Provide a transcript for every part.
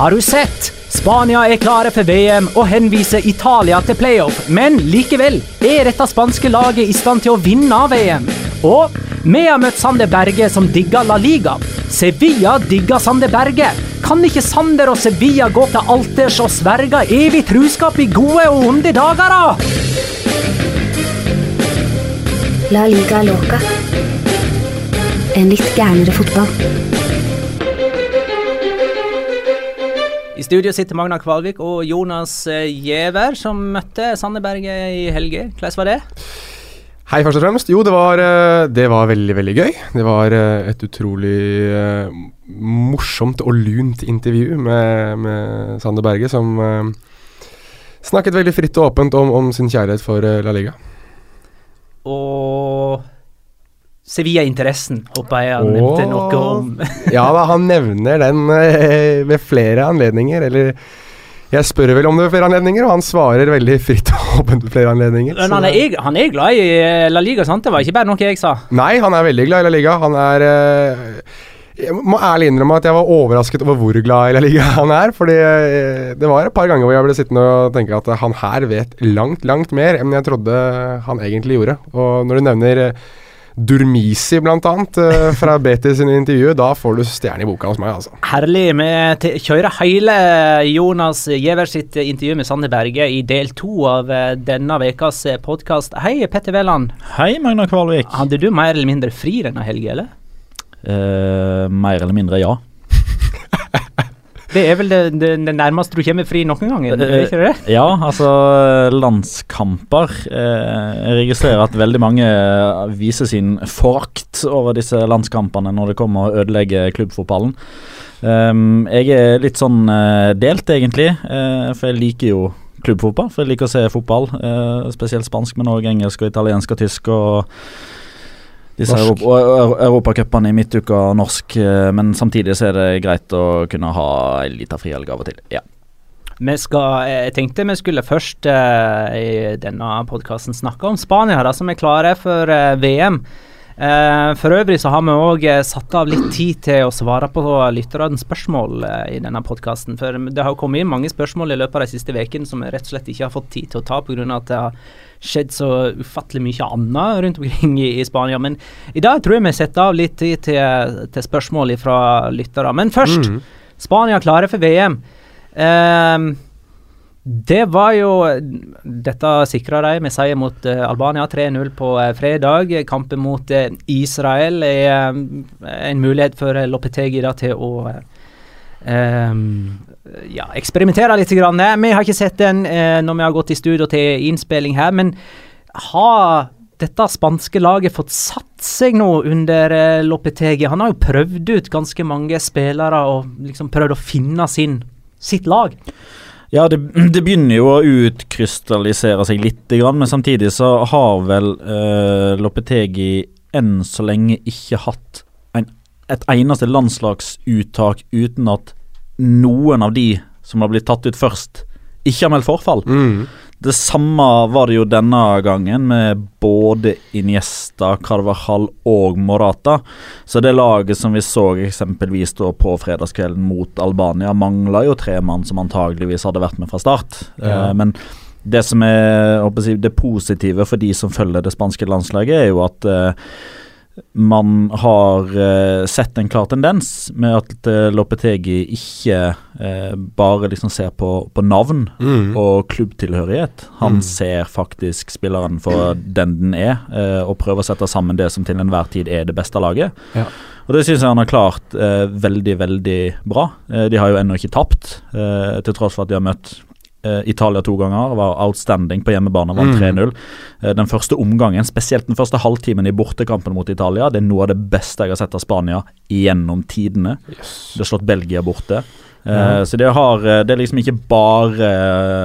Har du sett? Spania er klare for VM og henviser Italia til playoff, men likevel er dette spanske laget i stand til å vinne VM. Og vi har møtt Sander Berge, som digger La Liga. Sevilla digger Sander Berge. Kan ikke Sander og Sevilla gå til alters og sverge evig truskap i gode og onde dager, da? La liga loca. En litt gærnere fotball. Studio sitter Magna Kvalvik og Jonas eh, Giæver, som møtte Sanne Berge i helga. Hvordan var det? Hei, først og fremst. Jo, det var, eh, det var veldig, veldig gøy. Det var eh, et utrolig uh, morsomt og lunt intervju med, med Sander Berge, som uh, snakket veldig fritt og åpent om, om sin kjærlighet for La Liga. Og Sevilla-interessen, håper jeg han nevnte noe om. ja han nevner den eh, ved flere anledninger, eller jeg spør vel om det ved flere anledninger, og han svarer veldig fritt og åpent ved flere anledninger. Men han er, han er, glad i eh, La Liga, sant? Det var ikke bare noe jeg sa? Nei, han er veldig glad i La Liga. Han er eh, Jeg må ærlig innrømme at jeg var overrasket over hvor glad i La Liga han er. Fordi eh, det var et par ganger hvor jeg ble sittende og tenke at han her vet langt, langt mer enn jeg trodde han egentlig gjorde. Og når du nevner Durmisi, blant annet, uh, fra BT sine intervjuer. Da får du stjerne i boka hos meg, altså. Herlig. Vi kjører hele Jonas Giæver sitt intervju med Sander Berge i del to av uh, denne ukas podkast. Hei, Petter Wæland. Hei, Magna Kvalvik. Hadde du mer eller mindre fri denne helga, eller? Uh, mer eller mindre, ja. Det er vel det, det, det, nærmeste du kommer fri noen gang? Ikke det? Ja, altså landskamper. Eh, jeg registrerer at veldig mange viser sin forakt over disse landskampene når det kommer å ødelegge klubbfotballen. Um, jeg er litt sånn delt, egentlig, for jeg liker jo klubbfotball. For jeg liker å se fotball, spesielt spansk, men òg engelsk og italiensk og tysk. og disse europacupene i midtuka norsk, eh, men samtidig så er det greit å kunne ha ei lita frihelg av og til. Ja. Vi skal, eh, jeg tenkte vi skulle først uh, i denne podkasten snakke om Spania, da, som er klare for uh, VM. Uh, for øvrig så har vi òg satt av litt tid til å svare på lytternes spørsmål i denne podkasten. For det har kommet inn mange spørsmål i løpet av de siste ukene som vi rett og slett ikke har fått tid til å ta pga. at det har skjedd så ufattelig mye annet rundt omkring i, i, Spania. Men i dag tror jeg vi setter av litt tid til, til spørsmål fra lyttere. Men først, mm. Spania klare for VM. Ehm, det var jo Dette sikra de med seier mot uh, Albania 3-0 på uh, fredag. Kampen mot uh, Israel er en mulighet for Lopetegi da, til å Um, ja, eksperimentere litt. Grann. Vi har ikke sett den når vi har gått i studio til innspilling her, men har dette spanske laget fått satt seg nå under Lopetegi? Han har jo prøvd ut ganske mange spillere og liksom prøvd å finne sin, sitt lag. Ja, det, det, begynner jo å utkrystallisere seg litt, men samtidig så har vel uh, Lopetegi enn så lenge ikke hatt et eneste landslagsuttak uten at noen av de som har blitt tatt ut først, ikke har meldt forfall. Mm. Det samme var det jo denne gangen, med både Iniesta, Carvajal og Morata. Så det laget som vi så eksempelvis på fredagskvelden mot Albania, mangla jo tre mann som antageligvis hadde vært med fra start. Ja. Eh, men det som er det positive for de som følger det spanske landslaget, er jo at eh, man har uh, sett en klar tendens med at uh, Lopetegi ikke uh, bare liksom ser på, på navn mm. og klubbtilhørighet. Han mm. ser faktisk spilleren for den den er, og prøver å sette sammen det som til enhver tid er det beste laget. Ja. Og Det syns jeg han har klart veldig, veldig bra. de har jo ennå ikke tapt, til tross for at de har møtt Italia to ganger, var outstanding på hjemmebane, vant mm. 3-0. Mm. den første omgangen, spesielt den første halvtimen i bortekampen mot Italia, det er noe av det beste jeg har sett av Spania gjennom tidene. Yes. Det har slått Belgia borte. Uh, Så det, har, det er liksom ikke bare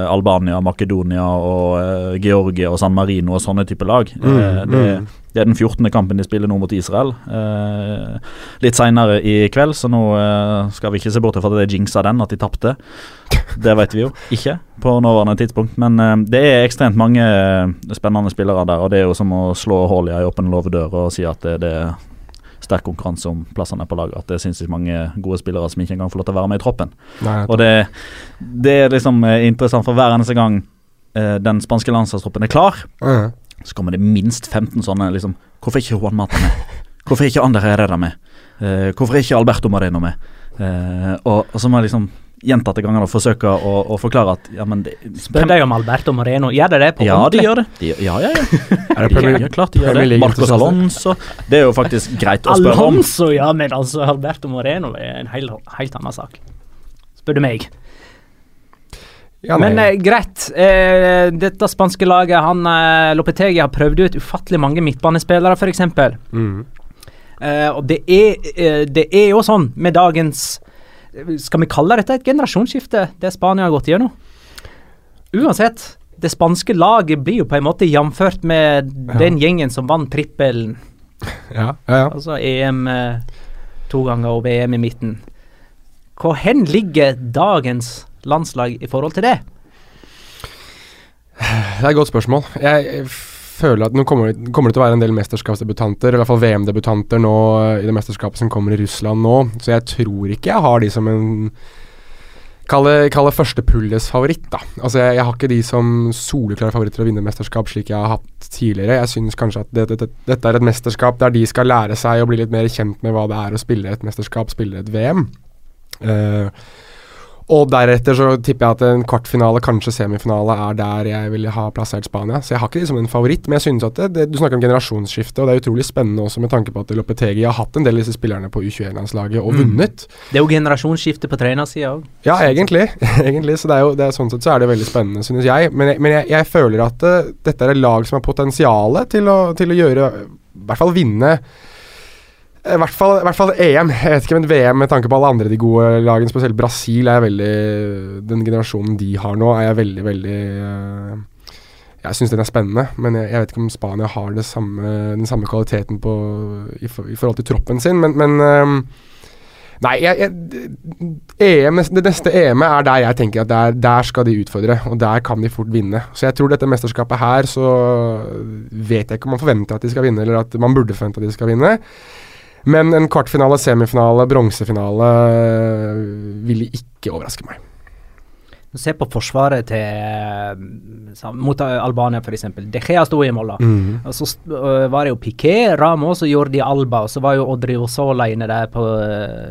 Albania, Makedonia og Georgia og San Marino og sånne type lag. Mm, det, mm. Det er den 14. kampen de spiller nå mot Israel. Eh, litt seinere i kveld, så nå eh, skal vi ikke se bort fra at det er jinx av den, at de tapte. Det vet vi jo ikke på nåværende tidspunkt, men eh, det er ekstremt mange eh, spennende spillere der. Og det er jo som å slå hull i ei åpen låvedør og si at det, det sterk konkurranse om plassene på laget. At det er sinnssykt mange gode spillere som ikke engang får lov til å være med i troppen. Nei, Og det, det er liksom eh, interessant, for hver eneste gang eh, den spanske landslagstroppen er klar, mm. så kommer det minst 15 sånne liksom Hvorfor ikke Juan Mata med? Hvorfor ikke Ander Herrera med? Eh, hvorfor ikke Alberto Marino med? Eh, og, og så må jeg liksom gjentatte ganger da forsøke å, å forklare at ja, men det, Spør deg om Alberto Moreno. Gjør det det på Ja, de gjør det. De, ja, ja, ja. Er det De, Premier, ja, klart de gjør det. Marcos? Alonso. Det er jo faktisk greit å spørre om. Alonso, ja, men altså Alberto Moreno er en helt, helt annen sak. Spør du meg. Ja, nei. Men eh, greit. Eh, dette spanske laget, han eh, Lopetegi har prøvd ut ufattelig mange midtbanespillere, f.eks. Mm. Eh, og det er, eh, det er jo sånn med dagens Skal vi kalle dette et generasjonsskifte, det Spania har gått gjennom? Uansett, det spanske laget blir jo på en måte jamført med Ja. den gjengen som vant trippelen. ja, ja, ja. Altså EM eh, to ganger og VM i midten. Hvor hen ligger dagens landslag i forhold til det? Det er et godt spørsmål. Jeg føler at nå kommer kommer det til å være en del mesterskapsdebutanter, eller i hvert fall VM-debutanter nå eh, i det mesterskapet som kommer i Russland nå, så jeg tror ikke jeg har de som en Kall det, kall det første pulles favoritt, da. Altså jeg, jeg har ikke de som soleklare favoritter å vinne mesterskap, slik jeg har hatt tidligere. Jeg synes kanskje at det, det, det, dette er et mesterskap der de skal lære seg å bli litt mer kjent med hva det er å spille et mesterskap, spille et VM. Eh, og deretter så tipper jeg at en kvartfinale, kanskje semifinale, er der jeg ville ha plassert Spania. Så jeg har ikke de som en favoritt, men jeg synes at det, det, du snakker om generasjonsskifte, og det er utrolig spennende også med tanke på at Lopetegi har hatt en del av disse spillerne på U21-landslaget og Mm. vunnet. Det er jo generasjonsskifte på trenersida òg. Ja, egentlig. egentlig så det er jo, det er sånn sett så er det veldig spennende, synes jeg. Men jeg, men jeg, jeg føler at eh, dette er et lag som har potensial til å, til å gjøre I hvert fall vinne i hvert, fall, I hvert fall EM. Jeg vet ikke, men VM med tanke på alle andre de gode lagene, spesielt Brasil, er veldig Den generasjonen de har nå, er jeg veldig, veldig eh, Jeg syns den er spennende, men jeg, jeg vet ikke om Spania har samme, den samme kvaliteten på, i, for, i forhold til troppen sin, men, men eh, Nei, jeg, EM, det neste EM-et er der jeg tenker at der, der skal de utfordre, og der kan de fort vinne. Så jeg tror dette mesterskapet her, så vet jeg ikke om man forventer at de skal vinne, eller at man burde forvente at de skal vinne. Men en kvartfinale, semifinale, bronsefinale øh, ville ikke overraske meg. Se på forsvaret til eh, mot Albania, f.eks. De Gea sto i mål. da. Og så var det jo Piqué, Ramos og Jordi Alba, og så var jo Odriozola inne der på,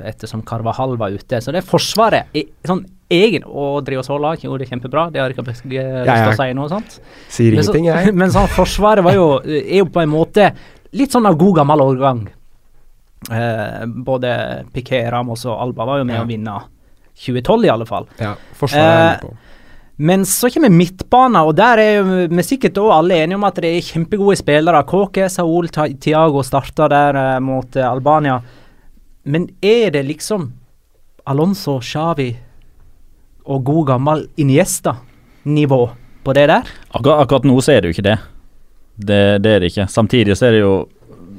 ettersom Carvahal var ute. Så det forsvaret er, sånn egen Og Odriozola gjorde det kjempebra, det har ikke lyst til å si noe sånt. Sier ingenting, jeg. Men sånn, Forsvaret var jo, er jo på en måte litt sånn av god gammel årgang. Eh, både Piqué, Ramos og Alba var jo med Ja. å vinne 2012, i alle fall. Ja, på. Men så kommer midtbanen, og der er vi sikkert også alle enige om at det er kjempegode spillere. Kåke, Saul, Tiago Thiago starta der eh, mot eh, Albania. Men er det liksom Alonso, Xavi og god gammel Iniesta-nivå på det der? Akkurat, akkurat nå så er det jo ikke det. det. Det er det ikke. Samtidig så er det jo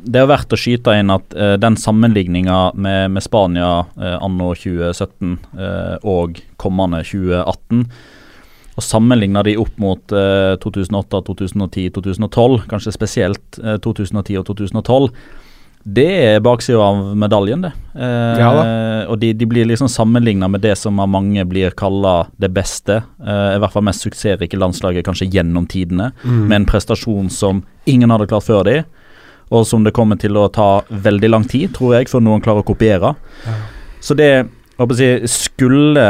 Det er verdt å skyte inn at uh, den sammenligninga med, med Spania uh, anno 2017 uh, og kommende 2018 og sammenligne de opp mot eh, 2008, 2010, 2012, kanskje spesielt eh, 2010 og 2012, det er baksida av medaljen, det. Eh, Ja og de, de blir liksom sammenligna med det som av mange blir kalla det beste, eh, i hvert fall mest suksessrike landslaget kanskje gjennom tidene, Mm. med en prestasjon som ingen hadde klart før de, og som det kommer til å ta veldig lang tid, tror jeg, før noen klarer å kopiere. Så det jeg å si, Skulle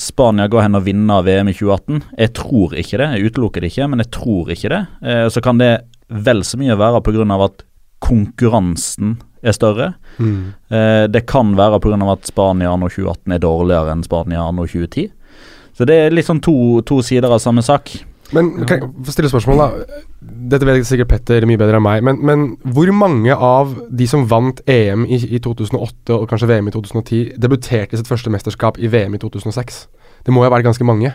Spania gå hen og vinne VM i 2018? Jeg tror ikke det. Jeg utelukker det ikke, men jeg tror ikke det. Eh, så kan det vel så mye være pga. at konkurransen er større. Mm. Eh, det kan være pga. at Spania anno 2018 er dårligere enn Spania anno 2010. Så det er liksom to, to sider av samme sak. Men kan jeg få stille spørsmål, da? Dette vet sikkert Petter mye bedre enn meg, men, men hvor mange av de som vant EM i, i 2008 og kanskje VM i 2010, debuterte i sitt første mesterskap i VM i 2006? Det må jo ha vært ganske mange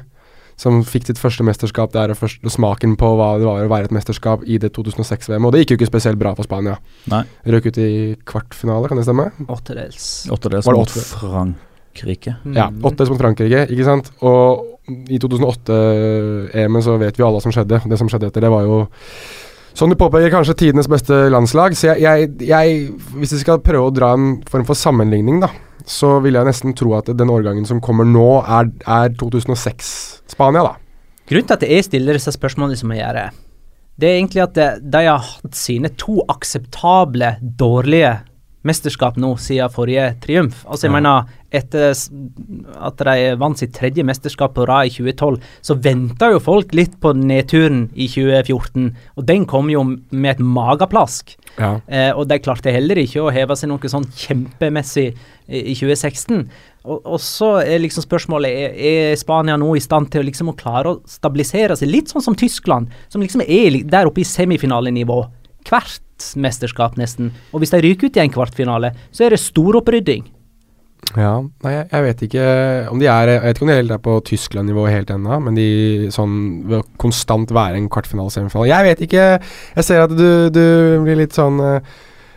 som fikk sitt første mesterskap der og, først, og smaken på hva det var å være et mesterskap i det 2006-VM. Og det gikk jo ikke spesielt bra for Spania. Nei. Røk ut i kvartfinale, kan det stemme? Åttedels. Åttedels Var det mot åtte? Frankrike. Mm. Ja, åtte mot Frankrike, ikke sant. Og i 2008-EM-en så vet vi alle hva som skjedde. Det som skjedde etter det, var jo Som du påpeker, kanskje tidenes beste landslag. Så jeg, jeg, jeg Hvis vi skal prøve å dra en form for sammenligning, da, så vil jeg nesten tro at den årgangen som kommer nå, er, er 2006-Spania, da. Grunnen til at jeg stiller disse spørsmålene som jeg gjør, det er egentlig at de, de har hatt sine to akseptable dårlige mesterskap nå siden forrige triumf. Altså jeg Ja. mener, etter at de vant sitt tredje mesterskap på rad i 2012, så venta jo folk litt på nedturen i 2014, og den kom jo med et mageplask. Ja. Eh, og de klarte heller ikke å heve seg noe sånn kjempemessig i, i 2016. Og, og så er liksom spørsmålet er, er Spania nå i stand til å liksom å klare å stabilisere seg, litt sånn som Tyskland, som liksom er der oppe i semifinalenivå hvert mesterskap nesten. Og hvis de ryker ut i en kvartfinale, så er det stor opprydding. Ja, nei, jeg, vet ikke om de er Jeg vet ikke om de helt er på Tyskland-nivå helt ennå, men de sånn vil konstant være en kvartfinale, semifinale Jeg vet ikke. Jeg ser at du, du blir litt sånn eller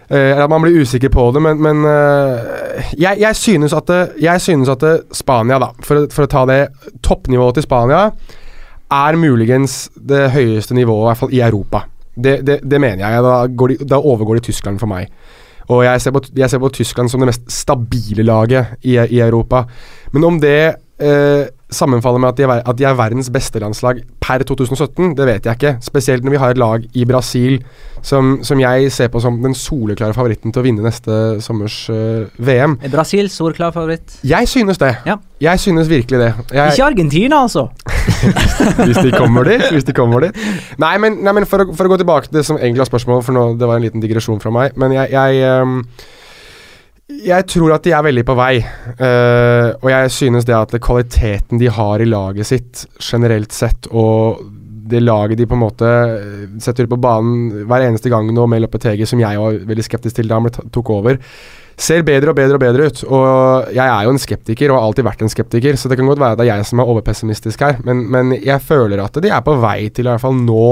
eh, At man blir usikker på det, men, men uh, jeg, jeg synes at, jeg synes at Spania, da, for, for å ta det Toppnivået til Spania er muligens det høyeste nivået, i hvert fall i Europa. Det, det, det mener jeg. Da, de, da overgår de Tyskland for meg. Og jeg ser, på, jeg ser på Tyskland som det mest stabile laget i, i Europa. Men om det eh, sammenfaller med at de, er, at de er verdens beste landslag per 2017, det vet jeg ikke. Spesielt når vi har et lag i Brasil som, som jeg ser på som den soleklare favoritten til å vinne neste sommers uh, VM. Er Brasil soleklar favoritt? Jeg synes det. Ja. Jeg synes virkelig det. Jeg, Ikke Argentina, altså. hvis de kommer dit. Hvis de kommer dit. Nei, men, nei, men for, å, for å gå tilbake til det som egentlig var spørsmålet, for nå, det var en liten digresjon fra meg. Men jeg, jeg, ehm, jeg tror at de er veldig på vei. uh, og jeg synes det at kvaliteten de har i laget sitt generelt sett, og det laget de på en måte eh, setter ut på banen hver eneste gang nå med Lopetegi, som jeg var veldig skeptisk til da han tok over, ser bedre og bedre og bedre ut. Og jeg er jo en skeptiker, og har alltid vært en skeptiker, så det kan godt være det er jeg som er overpessimistisk her, men, men jeg føler at de er på vei til i hvert fall nå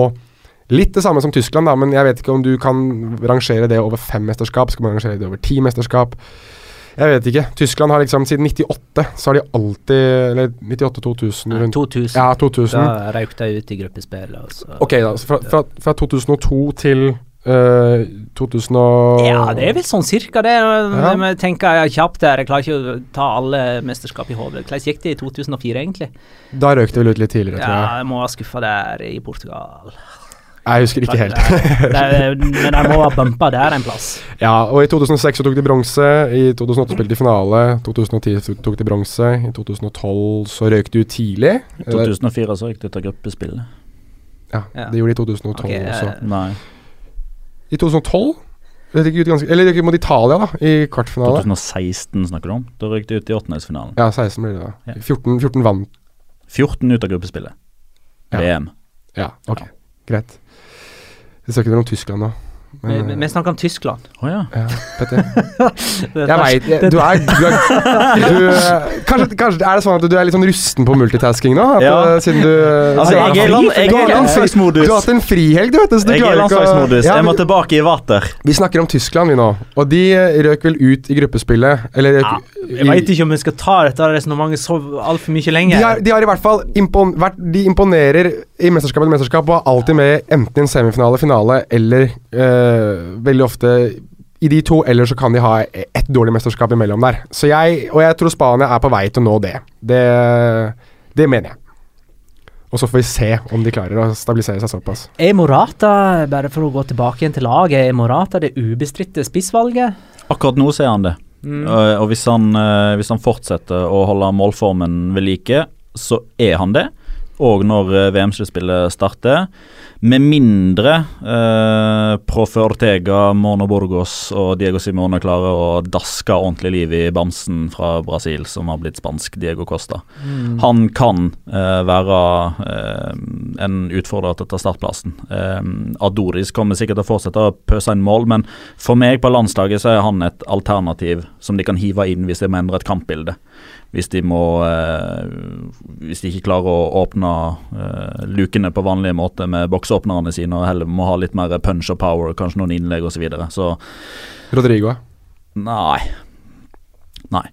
Litt det samme som Tyskland, da, men jeg vet ikke om du kan rangere det over fem mesterskap. Skal man rangere det over ti mesterskap? Jeg vet ikke. Tyskland har liksom siden 98 så har de alltid Eller 98-2000 rundt 2000. Ja, 2000. Da røyk de ut i gruppespill. Ok, da. Fra, fra, fra 2002 til Uh, 2000 og Ja, det er vel sånn cirka det. Ja. Jeg tenker jeg kjapt der. Jeg klarer ikke å ta alle mesterskap i hodet. Hvordan gikk det i 2004, egentlig? Da røk det vel ut litt tidligere, tror Ja, jeg. jeg må ha skuffa der i Portugal. Jeg husker ikke helt. Men jeg må ha bumpa der en plass. Ja, og i 2006 så tok de bronse. I 2008 spilte de finale. 2010 tok- de bronse. I 2012 så røyk de ut tidlig. I 2004 så røyk de ut av gruppespillet. Ja, Ja. det gjorde de i 2012 okay, også. eh, Nei. I 2012 røk de ut ganske Eller de ut mot Italia, da, i kvartfinale. 2016 snakker du om. Da røyk de ut i åttendedelsfinalen. Ja, 16 ble det da. Ja. 14, 14 vant. 14 ut av gruppespillet. Ja. VM. Ja, ok. Greit. Vi snakker vel om Tyskland nå. Men, vi- vi snakker om Tyskland. Å ja. ja, Petter. Jeg veit Du er, du er du, eh, kanskje, kanskje er det sånn at du er litt sånn rusten på multitasking nå? At, Ja. eh, Siden du Altså, er jeg er, land, jeg Du har- er landslagsmodus. Du har hatt en frihelg, du, vet. Så du Jeg er landslagsmodus. Ja, Jeg må tilbake i vater. Vi snakker om Tyskland, vi nå. Og de eh, røk vel ut i gruppespillet. Eller røk Ja, Jeg veit ikke om vi skal ta dette resonnementet så altfor mye lenger. de har, de har i hvert fall impon vært, De imponerer i mesterskap etter mesterskap og er alltid med enten i en semifinale, finale eller eh, veldig ofte i de to, eller så kan de ha ett dårlig mesterskap imellom der. Så jeg, og jeg tror Spania er på vei til å nå det. Det, det mener jeg. Og så får vi se om de klarer å stabilisere seg såpass. Er Morata, bare for å gå tilbake igjen til laget, er Morata det ubestridte spissvalget? Akkurat nå så er han det. Mm. Og, og hvis, han, eh, hvis han fortsetter å holde målformen ved like, så er han det. Og når eh, VM-sluttspillet starter. Med mindre eh, Profe Ortega, Mono Burgos og Diego Simone klarer å daske ordentlig liv i bamsen fra Brasil, som har blitt spansk Diego Costa. Mm. Han kan eh, være eh, en utfordrer til å ta startplassen. Eh, Adoris kommer sikkert til å fortsette å pøse inn mål, men for meg på landslaget så er han et alternativ som de kan hive inn hvis de må endre et kampbilde. Hvis de må eh, Hvis de ikke klarer å åpne eh, lukene på vanlig måte med boksåpnerne sine, og heller må ha litt mer punch og power, kanskje noen innlegg osv. Så, videre. så Rodrigo, nei. Nei.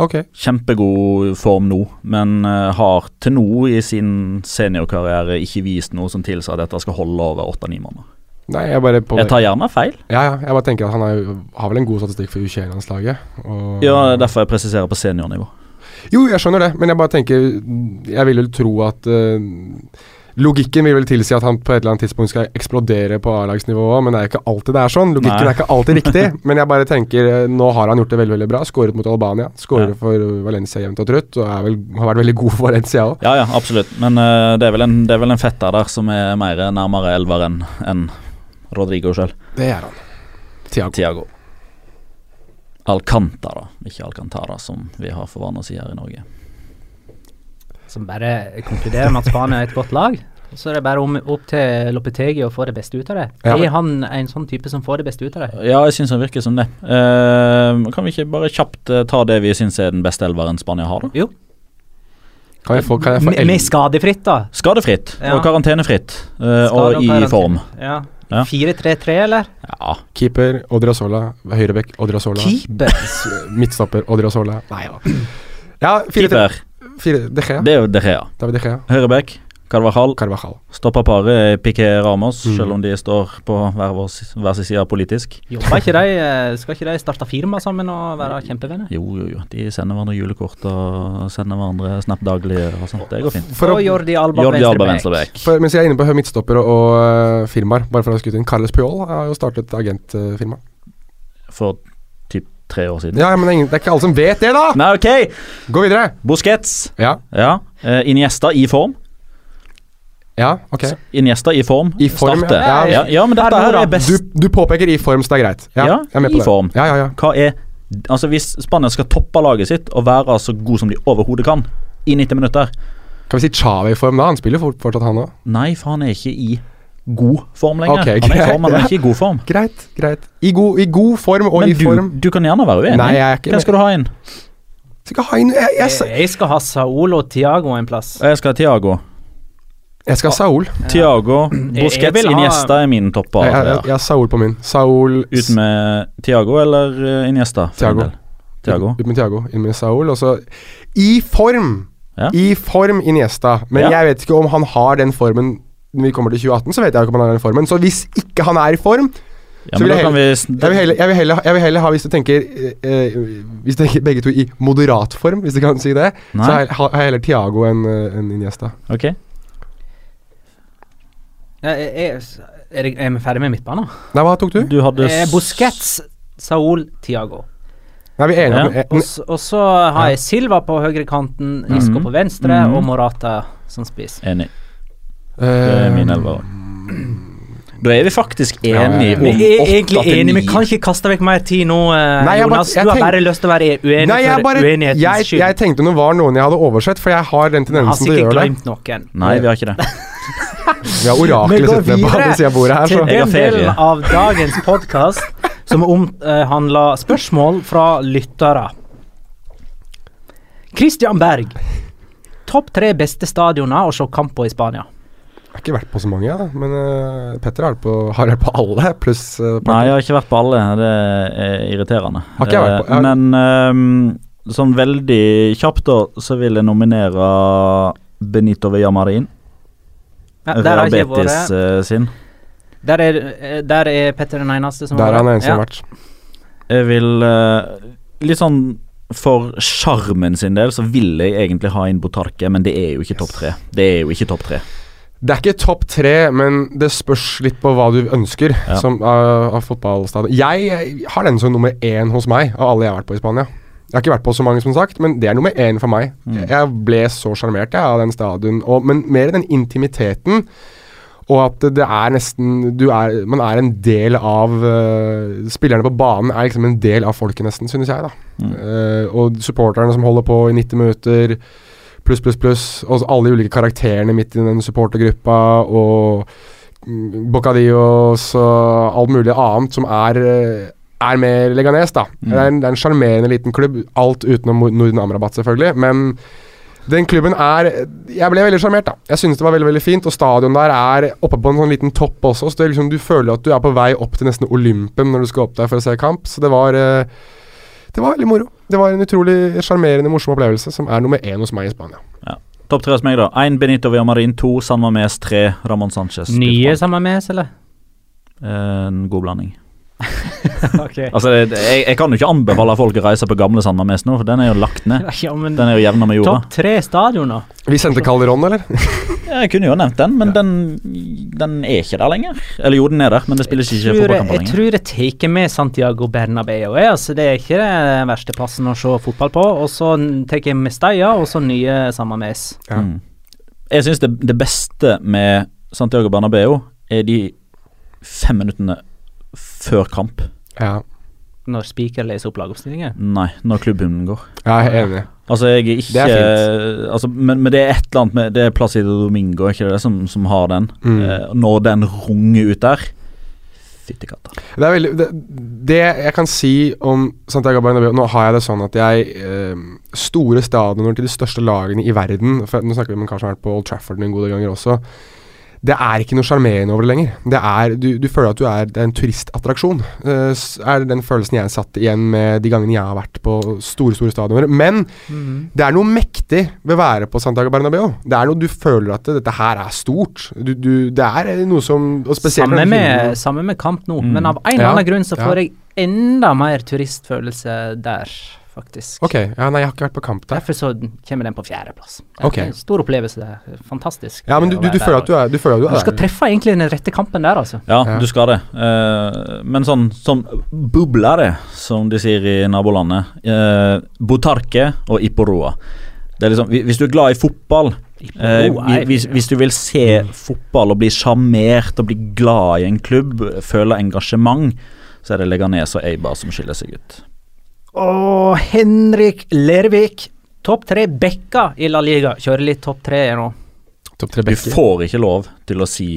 Okay. Kjempegod form nå, men eh, har til nå i sin seniorkarriere ikke vist noe som tilsier at dette skal holde over åtte-ni måneder. Nei, jeg bare på Jeg tar gjerne feil. Ja, ja. Jeg bare tenker at han er, har vel en god statistikk for U21-landslaget. Ja, derfor jeg presiserer på seniornivå. Jo, jeg skjønner det, men jeg bare tenker Jeg vil vel tro at uh, Logikken vil vel tilsi at han på et eller annet tidspunkt skal eksplodere på A-lagsnivå òg, men det er ikke alltid det er sånn. Logikken Nei. er ikke alltid riktig. men jeg bare tenker eh, nå har han gjort det veldig veldig bra. Skåret mot Albania. Skårer Ja. for Valencia jevnt og trutt, og vel, har vært veldig god for Valencia òg. Ja, ja, absolutt. Men uh, det, er vel en, det er vel en fetter der som er mer nærmere elver enn en Rodrigo sjøl. Det er han. Tiago. Tiago. Alcantara, ikke Alcantara, som vi har for vane å si her i Norge. Som bare konkluderer med at Spania er et godt lag. Og Så er det bare om, opp til Lopetegi å få det beste ut av det. Ja. Er han en sånn type som får det beste ut av det? Ja, jeg syns han virker som det. Uh, kan vi ikke bare kjapt uh, ta det vi syns er den beste elveren Spania har, da? Jo. Kan jeg få, kan jeg få Med, med skadefritt, da. Skadefritt Ja. og karantenefritt, Uh, og, og i karantene. form. Ja. Ja. 4-3-3, eller? Ja. Keeper Odriozola. Høyrebekk Odriozola. Keeper. Midtstopper Odriozola. Nei da. Ja, fire, Keeper, fire De Gea. det er jo De Gea. David De Gea. Høyrebekk, Carvajal. Carvajal. stoppa paret Piqué Ramos, Mm. selv om de står på hver, vår, hver sin side politisk. Jobber ikke de, eh, skal ikke de starte firma sammen og være kjempevenner? Jo, jo, jo. De sender hverandre julekort og sender hverandre Snap daglig og sånt. Det går fint. For å- og Jordi Alba Jordi Alba venstreback. For, mens jeg er inne på midtstopper og, og uh, firmaer, bare for å ha skutt inn Carles Puyol har jo startet agentfirma. For typ tre år siden. ja, men det er, ingen, det er ikke alle som vet det, da! Nei, ok! Gå videre. Busquets. Ja, Ja. Uh, Iniesta i form. Ja, ok. Iniesta i form. I form, Starter. ja. Ja, ja, men dette her er best. Du, du påpeker i form, så det er greit. Ja, Ja, jeg er med på i det. form. Ja, ja, ja. Hva er Altså Hvis Spania skal toppe laget sitt og være så god som de overhodet kan i 90 minutter Kan vi si Chave i form da? Han spiller fort, fortsatt, han òg. Nei, for han er ikke i god form lenger. Okay, han er i form, men han er ikke i god form. Greit, greit. I god, I god form og Men i du, form. du kan gjerne være uenig. Nei, jeg er ikke Hvem skal du ha inn? Skal ha inn jeg, jeg, Jeg, jeg skal ha Saolo og Tiago en plass. Jeg skal ha Tiago. Jeg skal ha Saul. Tiago, Busquets, Iniesta er min topp. Jeg, jeg, Ja. jeg har Saul på min. Saul Ut med Tiago eller uh, Iniesta? Tiago. Tiago. Ut med Tiago, inn med Saul. Og så I form! Ja. I form Iniesta. Men Ja. jeg vet ikke om han har den formen når vi kommer til 2018, så vet jeg ikke om han har den formen. Så hvis ikke han er i form Ja, Så vil jeg kan vi Jeg vil heller, jeg vil heller, jeg vil heller ha, hvis du tenker eh, eh, Hvis du tenker begge to i moderat form, hvis du kan si det, Nei. så har jeg, heller Tiago enn en Iniesta. Ok. Jeg, jeg, er, jeg, er vi ferdig med midtbanen? Nei, hva tok du? Du hadde Eh, Busquets, Saul, Tiago. Nei, vi er enige om Ja. Og så har jeg Silva på høyrekanten, Isco mm. på venstre mm. og Morata som spiss. Enig. eh, Det er min elver. Da er vi faktisk enige ja, om ja. Vi er egentlig enige, vi kan ikke kaste vekk mer tid nå, eh, Nei, jeg bare- jeg Du har tenk- bare lyst til å være uenig Nei, jeg for bare uenighetens jeg, skyld. jeg tenkte det var noen jeg hadde oversett, for jeg har den tendensen til å gjøre det. glemt noen. Nei, vi har ikke det. Vi har oraklet sittende på andre sida av bordet her, så Til den delen av dagens podkast som omhandler spørsmål fra lyttere. Christian Berg. Topp tre beste stadioner å se kamp på i Spania. jeg har ikke vært på så mange, da. Men uh, Petter har vært på, har vært på alle, pluss uh, Nei, jeg har ikke vært på alle. Det er irriterende. Har ikke jeg vært på- Eh, jeg har- Men ehm, sånn veldig kjapt, da, så vil jeg nominere Benito Villamarin. Ja, der har ikke vært. eh, sin. Der er, eh, der er Petter den eneste som Der er har han vært. eneste som har vært. Jeg vil eh, Litt sånn for sjarmen sin del så vil jeg egentlig ha inn Botarque, men det er jo ikke topp tre. Det er jo ikke topp tre. Det er ikke topp tre, men det spørs litt på hva du ønsker Ja. som, av, av fotballstadion. Jeg har den som nummer én hos meg, av alle jeg har vært på i Spania. Jeg har ikke vært på så mange, som sagt, men det er nummer én for meg. Mm. Jeg ble så sjarmert av den stadion, og, men mer den intimiteten. Og at det, er nesten du er, Man er en del av uh, Spillerne på banen er liksom en del av folket, nesten, synes jeg. da Mm. Uh, Og supporterne som holder på i 90 minutter, pluss, pluss, pluss. Og alle de ulike karakterene midt i den supportergruppa, og mm, Bocadillos og alt mulig annet som er eh, er med Leganes, da. Mm. Det er en det er en sjarmerende liten klubb. Alt utenom Norden Amrabat, selvfølgelig. Men den klubben er Jeg ble veldig sjarmert, da. Jeg synes det var veldig veldig fint. Og stadion der er oppe på en sånn liten topp også, så det er liksom, du føler at du er på vei opp til nesten Olympen når du skal opp der for å se kamp. Så det var eh, Det var veldig moro. Det var en utrolig sjarmerende, morsom opplevelse, som er nummer én hos meg i Spania. Topp tre hos meg, da. Én Benito Villamarin, to San Mames, tre Ramón Sánchez. Nye San Mames, eller? en god blanding. ok. Altså, jeg, jeg kan jo ikke anbefale folk å reise på gamle Sandnes nå, for den er jo lagt ned. Ja, men Den er jo jevna med jorda. topp tre stadioner. Vi sendte Calderón, eller? Jeg kunne jo nevnt den, men den, den er ikke der lenger. Eller jo, den er der, men det spilles ikke tror, lenger. jeg tror jeg tar med Santiago Bernabeu. Altså, det er ikke den verste plassen å se fotball på. Og så tar jeg Mestalla, og så nye Samames. Ja. Mm. Jeg syns det, det beste med Santiago Bernabeu er de fem minuttene før kamp. Ja, Når spiker leser opp lagoppstillinger. Nei, når klubben går. jeg er enig. Altså, jeg er ikke Det er altså, men, men det er et eller annet med Det er Placido Domingo, ikke det, som, som har den. Mm. Eh, når den runger ut der Fytti katta. Det veldig det, det jeg kan si om Santiago Bernabeu Nå har jeg det sånn at jeg eh, Store stadioner til de største lagene i verden for Nå snakker vi om en kar som har vært på Old Trafford en god del ganger også. Det er ikke noe sjarmerende over det lenger. Det er, du, du føler at du er, er en turistattraksjon. Uh, er den følelsen jeg satt igjen med de gangene jeg har vært på store store stadioner. Men det er noe mektig ved å være på Santiago Bernabeu. Det er noe du føler at dette her er stort. Du, du, det er noe som og spesielt Samme med, finner- samme med kamp nå, Mm. men av en eller Ja, annen grunn så ja. får jeg enda mer turistfølelse der, faktisk. Ok, ja, nei, jeg har ikke vært på kamp der. Derfor så kommer den på fjerdeplass. Det er en Stor opplevelse. det Fantastisk. Ja, men du, du, du føler at du er, du føler at du Du er skal treffe egentlig den rette kampen der, altså. Ja, Ja. du skal det. Uh, men sånn, sånn bublere, som de sier i nabolandet. Uh, Botarque og Iporoa. Det er liksom, hvis du er glad i fotball eh, hvis, hvis du vil se fotball og bli sjarmert og bli glad i en klubb, føle engasjement, så er det Leganes og Eibar som skiller seg ut. Og Henrik Lervik. Topp tre backer i La Liga. Kjører litt topp tre nå. Topp tre Du får ikke lov til å si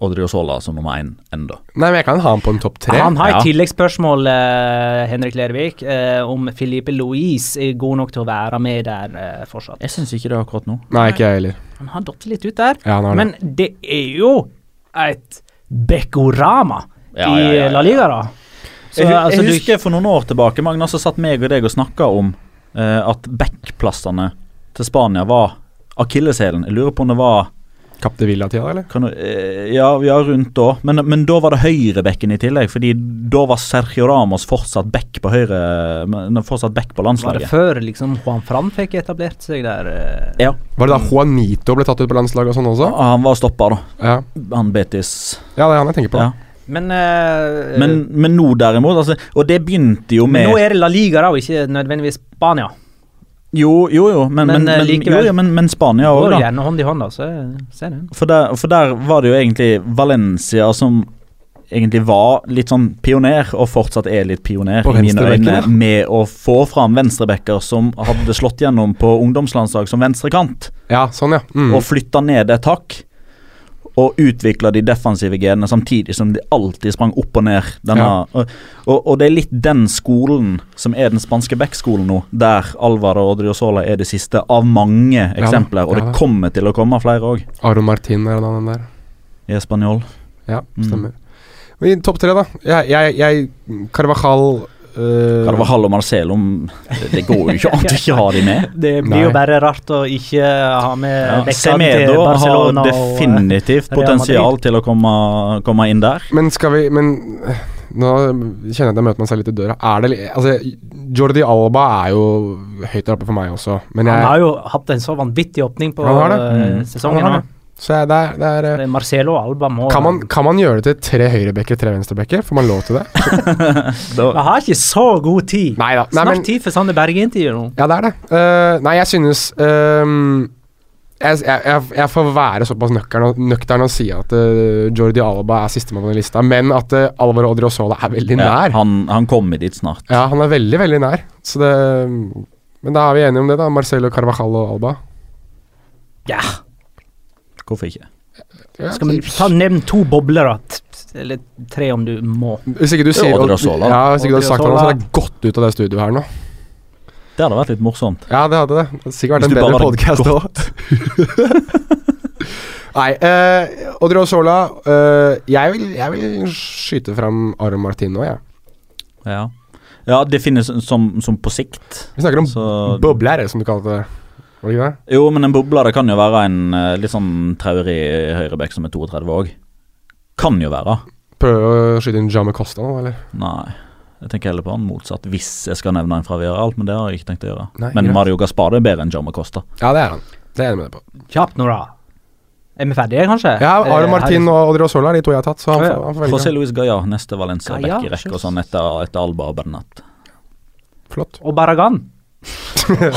Odriozola som nummer én ennå. Nei, men jeg kan ha han på en topp tre. Han har et Ja. tilleggsspørsmål, eh, Henrik Lervik, eh, om Filipe Louise er god nok til å være med der eh, fortsatt. Jeg syns ikke det akkurat nå. Nei, ikke jeg heller. Han har datt litt ut der. Ja, han har det. Men det er jo et Bekorama Ja, i ja, ja, ja. La Liga, da. Så, jeg, altså, jeg du- husker for noen år tilbake Magna, så satt meg og deg og snakka om eh, at backplassene til Spania var akilleshælen. Jeg lurer på om det var Kapte Villa-tida, eller? kan du, eh, ja, ja, rundt da. Men, men da var det høyrebekken i tillegg, fordi da var Sergio Ramos fortsatt back på høyre Fortsatt back på var det før liksom Juan Fran fikk etablert seg der? eh? Ja, Var det da Juanito ble tatt ut på landslaget og sånn også? Ja, han var stoppa, da. Ja, Han Betis. ja det er han jeg tenker på. Ja. Men, uh, Men, men nå derimot, altså Og det begynte jo med nå er det La Liga, da, og ikke nødvendigvis Spania. Jo, jo, jo, men, Men, men, eh, likevel. jo, jo, men, men Spania òg, da. gjerne hånd i hånd, da. Så ser du. For der, for der var det jo egentlig Valencia som egentlig var litt sånn pioner, og fortsatt er litt pioner På i mine øyne, med å få fram venstrebacker som hadde slått gjennom på ungdomslandslag som venstrekant, Ja, sånn, ja. Mm. og flytta ned et hakk. Og utvikla de defensive genene samtidig som de alltid sprang opp og ned. Denne, Ja. og, og, og det er litt den skolen som er den spanske back-skolen nå, der Alvaro Odriozola er det siste av mange eksempler, og ja og det kommer til å komme flere òg. Aron Martin er en annen der. I Spanjol. Ja, Mm. Men topp tre, da. Jeg, jeg, jeg Carvajal øh, Hall og Marcelo Det går jo ikke an å ikke ha de med. Det blir jo bare rart å ikke ha med Ja, bekkene til Semedo har Barcelona og definitivt potensial til å komme, komme inn der. Men skal vi Men nå kjenner jeg at jeg møter meg selv litt i døra. Er det Altså, Jordi Alba er jo høyt der oppe for meg også, men jeg Han har jo hatt en så vanvittig åpning på Han har det. eh, Mm. sesongen. Han har. Så det er, det er Det er Marcelo Alba må kan man, kan man gjøre det til tre høyrebekker, tre venstrebekker? Får man lov til det? Jeg har ikke så god tid. Nei da. Nei, Snart men, tid for Sander Berge-intervju nå. ja, det er det. Uh, nei, jeg synes um, jeg, jeg, jeg, får være såpass nøktern og, nøktern og si at uh, Jordi Alba er sistemann på den lista, men at uh, Alvaro Odriozola er veldig ja, nær. han, han kommer dit snart. Ja, han er veldig, veldig nær. Så det Men da er vi enige om det, da. Marcelo Carvajal og Alba. Ja, Hvorfor ikke? Ja, skal vi ta nevn to bobler, da? Eller tre, om du må. Hvis ikke du sier da. Ja, hvis ikke du hadde sagt noe, så hadde det jeg gått ut av det studioet her nå. Det hadde vært litt morsomt. Ja, det hadde det. Det sikkert vært en bedre podkast òg. Nei, uh, Odriozola eh, jeg, vil, jeg vil skyte fram Aron Martino, jeg. Ja, ja det finnes som, som på sikt. Vi snakker om Så, bobler, som du kalte det. Var det ikke det? jo, men en bobler det kan jo være en eh, litt sånn traurig høyrebekk som er 32 òg. Kan jo være. Prøver å skyte inn Jamme Costa nå, eller? Nei. Jeg tenker heller på han motsatt, hvis jeg skal nevne en fra Viral, men det har jeg ikke tenkt å gjøre. Nei, men greit. Mario Gaspar er bedre enn Jamme Costa. Ja, det er han. Det er jeg med deg på. Kjapt nå, da. Er vi ferdige, kanskje? Ja, Aron Eh, Martin og Odrio Sola er de to jeg har tatt, så han, får- han får José. Luis Gaia, neste Valencia Gaia, back i rekke, og sånn etter, etter Alba og Bernat. Flott. Og Barragan.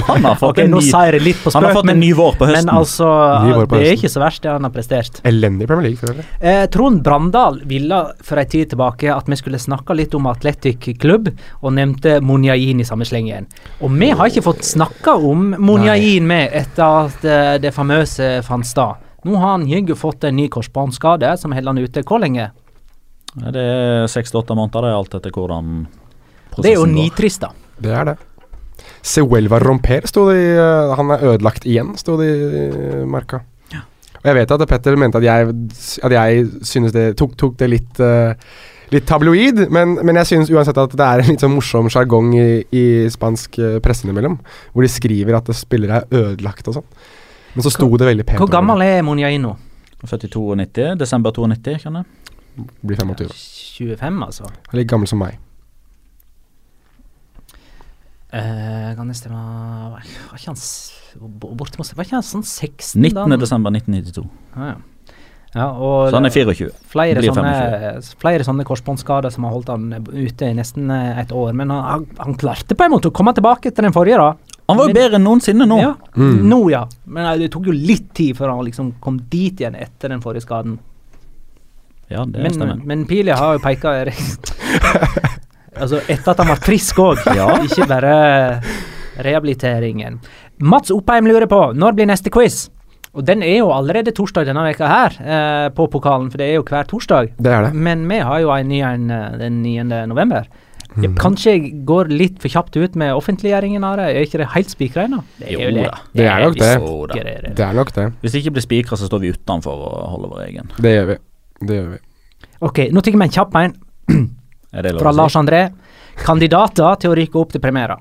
Han har fått okay, en nå ny, sier jeg litt på han har spøk, fått en ny vår på høsten. men altså Ny vår på Det er ikke så verst, det han har prestert. Elendig Premier League, for øvrig. Eh, Trond Brandal ville for en tid tilbake at vi skulle snakke litt om Atletic Klubb, og nevnte Monjain i samme slengen. Og vi har ikke fått snakka om Monjain med etter at eh, det famøse fant sted. Nå har han Hygge fått en ny korsbåndskade som holder han ute. Hvor lenge? Det er seks til åtte måneder, det er alt etter hvordan Det er jo nitrist, da. Det er det. Sehuelva Romper sto det i eh, Han er ødelagt igjen, sto det i eh, marka. Og jeg vet at Petter mente at jeg, at jeg synes det tok, tok det litt uh, Litt tabloid, men, men jeg synes uansett at det er en litt sånn morsom sjargong i, i spansk uh, presse innimellom, hvor de skriver at spillere er ødelagt og sånn. Men så sto det veldig pent. Hvor gammel er Monjaino? 42 90, desember 92, kan jeg. Blir 25. 25, altså. Han er like gammel som meg. Eh, kan jeg stemme Var ikke han bortimot Var ikke han sånn 16 da? 19. desember 1992. Ja, ja. ja, Så han er 24. flere blir sånne, flere sånne korsbåndskader som har holdt han ute i nesten eh, et år. Men han, han, klarte på en måte å komme tilbake til den forrige, da. Han var jo bedre enn noensinne nå. Ja, Mm. nå ja. Men eh, det tok jo litt tid før han liksom kom dit igjen etter den forrige skaden. Ja, det Men, stemmer. men pila har jo peka Altså etter at han var frisk òg, Ja. ikke bare rehabiliteringen. Mats Oppheim lurer på når blir neste quiz? Og den er jo allerede torsdag denne veka her, eh, på pokalen, for det er jo hver torsdag. Det er det. Men vi har jo en ny en eh, den 9. november. Jeg Mhm. Kanskje jeg går litt for kjapt ut med offentliggjøringen av det? Er ikke det helt spikra ennå? Jo er det. da. Det er nok det. Da. Det. Det er nok det. Hvis det ikke blir spikra, så står vi utenfor og holder vår egen. Det gjør vi. Det gjør vi. Ok, nå tar vi en kjapp en fra lov å Lars André. Kandidater til å ryke opp til premiera.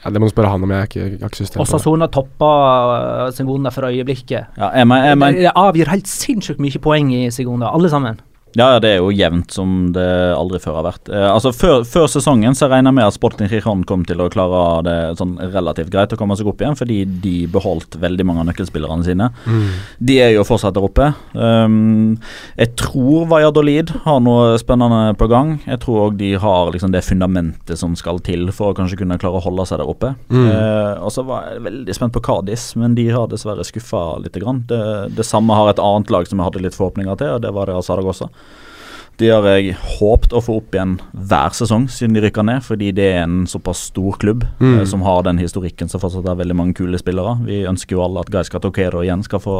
Ja, det må du spørre han om. Jeg har ikke, jeg har ikke system på det. Osasona topper uh, Segunda for øyeblikket. Ja, jeg men, jeg men, det, det avgir helt sinnssykt mye poeng i Segunda, alle sammen. Ja, det er jo jevnt som det aldri før har vært. Eh, altså Før, før sesongen så regner jeg med at Sporting Gijon kom til å klare det sånn relativt greit å komme seg opp igjen, fordi de beholdt veldig mange av nøkkelspillerne sine. Mm. De er jo fortsatt der oppe. Um, jeg tror Valladolid har noe spennende på gang. Jeg tror òg de har liksom det fundamentet som skal til for å kanskje kunne klare å holde seg der oppe. Mm. Eh, og så var jeg veldig spent på Kadis, men de har dessverre skuffa litt. Grann. Det, det samme har et annet lag som jeg hadde litt forhåpninger til, og det var Real Zaragoza. De har jeg håpet å få opp igjen hver sesong siden de rykker ned, fordi det er en såpass stor klubb Mm. eh, som har den historikken som fortsatt har veldig mange kule spillere. Vi ønsker jo alle at Gaiska Toquero igjen skal få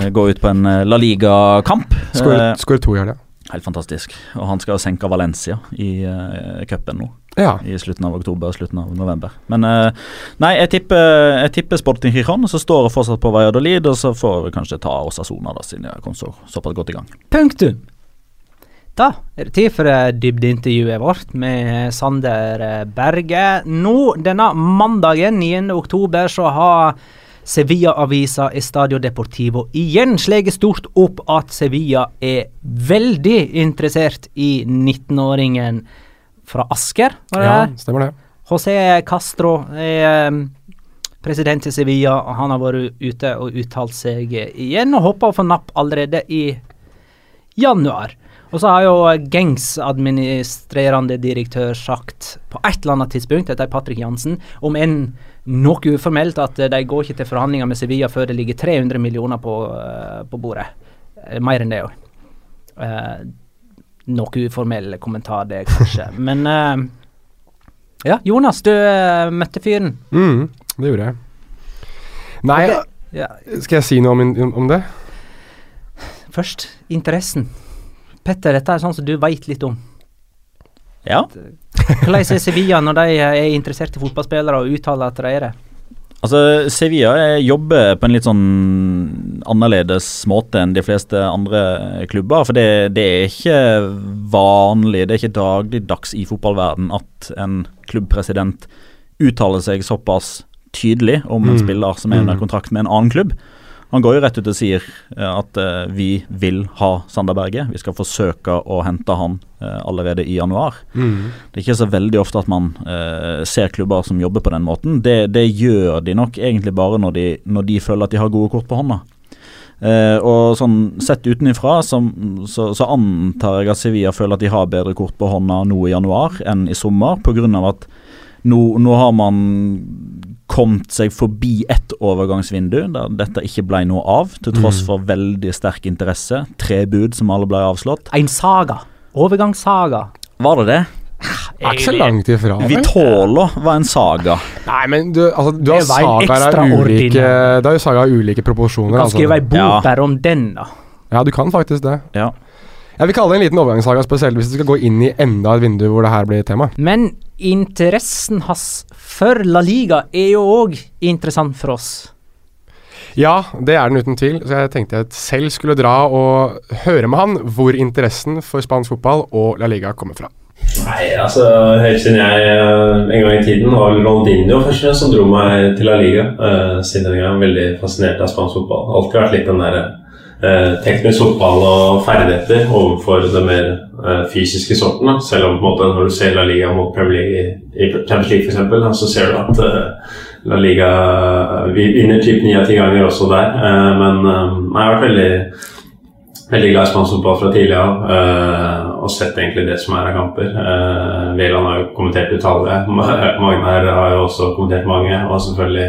eh, gå ut på en eh, La Liga-kamp. Skåre to i helga. helt fantastisk. Og han skal senke Valencia i uh, cupen nå Ja. i slutten av oktober og slutten av november. Men eh, nei, jeg tipper, jeg tipper Sporting Gijon, så står jeg fortsatt på Valladolid, og så får vi kanskje ta Osasona, da, siden jeg kom så, såpass godt i gang. Punktum. Da er det tid for eh, dybdeintervjuet vårt med Sander eh, Berge. Nå, denne mandagen 9. oktober, så har Sevilla-avisa Estadio Deportivo igjen sleget stort opp at Sevilla er veldig interessert i 19-åringen fra Asker, var det ja, stemmer det. José Castro er eh, president i Sevilla, og han har vært ute og uttalt seg eh, igjen, og håper å få napp allerede i januar. Og så har jo Gengs administrerende direktør sagt på et eller annet tidspunkt, dette er Patrick Jansen, om enn noe uformelt, at eh, de går ikke til forhandlinger med Sevilla før det ligger 300 millioner på, eh, på bordet. Eh, Mer enn det òg. noe uformell kommentar, det, kanskje. Men uh, ja, Jonas, du uh, møtte fyren. Mm, det gjorde jeg. Nei, Ja, skal jeg si noe om, om det? først interessen. Petter, dette er sånn som du veit litt om. Ja, Hvordan er Sevilla når de eh, er interessert i fotballspillere og uttaler at de er det? altså Sevilla eh, jobber på en litt sånn annerledes måte enn de fleste andre klubber. For det, det er ikke vanlig, det er ikke dagligdags i fotballverden at en klubbpresident uttaler seg såpass tydelig om en Mm. spiller som er under Mm. kontrakt med en annen klubb. Han går jo rett ut og sier eh, at eh, vi vil ha Sander Berge. Vi skal forsøke å hente han eh, allerede i januar. Mm. Det er ikke så veldig ofte at man ser klubber som jobber på den måten. Det, det gjør de nok egentlig bare når de, når de føler at de har gode kort på hånda. Og sånn Sett utenifra så, så, så antar jeg at Sevilla føler at de har bedre kort på hånda nå i januar enn i sommer, pga. at nå, nå har man kommet seg forbi ett overgangsvindu der dette ikke ble noe av, til tross Mm. for veldig sterk interesse. Tre bud som alle ble avslått. En saga. Overgangssaga. Var det det? Er ikke så langt ifra. vel? Vitolo var en saga. Nei, men du, altså, du har sagaer av ulike Det har jo saga av ulike proporsjoner. Du kan Altså. skrive ei bok Ja. bare om den, da. Ja, du kan faktisk det. Ja. Jeg vil kalle det en liten overgangssaga, spesielt hvis du skal gå inn i enda et vindu hvor det her blir tema. Men interessen hans for La Liga er jo òg interessant for oss. Ja, det er den uten tvil. Så jeg tenkte jeg selv skulle dra og høre med han hvor interessen for spansk fotball og La Liga kommer fra. Nei, altså Helt siden jeg eh, en gang i tiden var Ronaldinho først som dro meg til La Liga. Uh, siden den gang veldig fascinert av spansk fotball. Alltid vært litt den der eh, teknisk fotball og ferdigheter overfor den mer eh, fysiske sorten. Selv om måte når du ser La Liga mot Premier League i, Champions League for da, så ser du at eh, La Liga Vi vinner typ ni av ti ganger også der. eh, men eh, jeg har vært veldig Veldig glad i spansk fotball fra tidlig av, eh, og sett egentlig det som er av kamper. Veland har jo kommentert utallige. Ma- Magnar har jo også kommentert mange, og selvfølgelig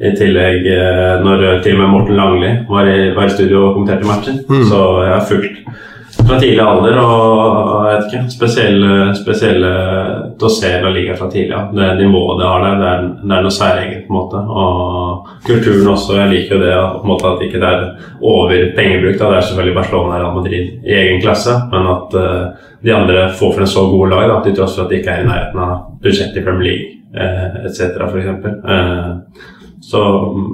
i tillegg eh, når til og med Morten Langli var i, var i studio og kommenterte matchen. Så jeg har fulgt fra tidlig alder og jeg vet ikke, spesielle, spesielle til å se La Liga fra tidlig av. Det nivået det har der, det er, det er noe særegent på en måte. Og kulturen også. Jeg liker jo det på en måte at ikke det er over pengebruk. Da. Det er selvfølgelig Barcelona og Real Madrid i egen klasse, men at uh, de andre får for en så god lag da, til tross for at de ikke er i nærheten av budsjettet i Premier League eh, etc. f.eks. Eh, så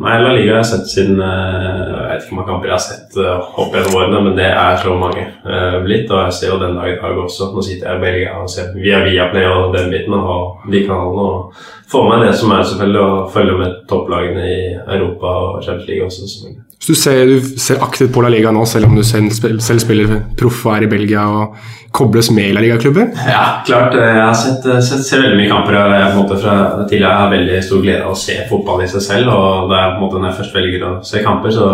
nei, La Liga har jeg sett siden eh, Jeg vet ikke hvor mange kamper jeg har sett uh, opp gjennom årene, men det er så mange eh, blitt. Og jeg ser jo den dag i dag også. Nå sitter jeg i Belgia og ser via Viaplay og den biten og de kanalene. Og får meg det som er selvfølgelig å følge med topplagene i Europa og Champions League også. selvfølgelig. Så du ser, du ser aktivt på La Liga nå, selv om du selv, selv spiller proff og er i Belgia og kobles med i La Liga-klubber? Ja, klart. eh, Jeg har sett, eh, sett, ser veldig mye kamper. Jeg, på en måte fra tidligere har veldig stor glede av å se fotball i seg selv. og det er på en måte Når jeg først velger å se kamper, så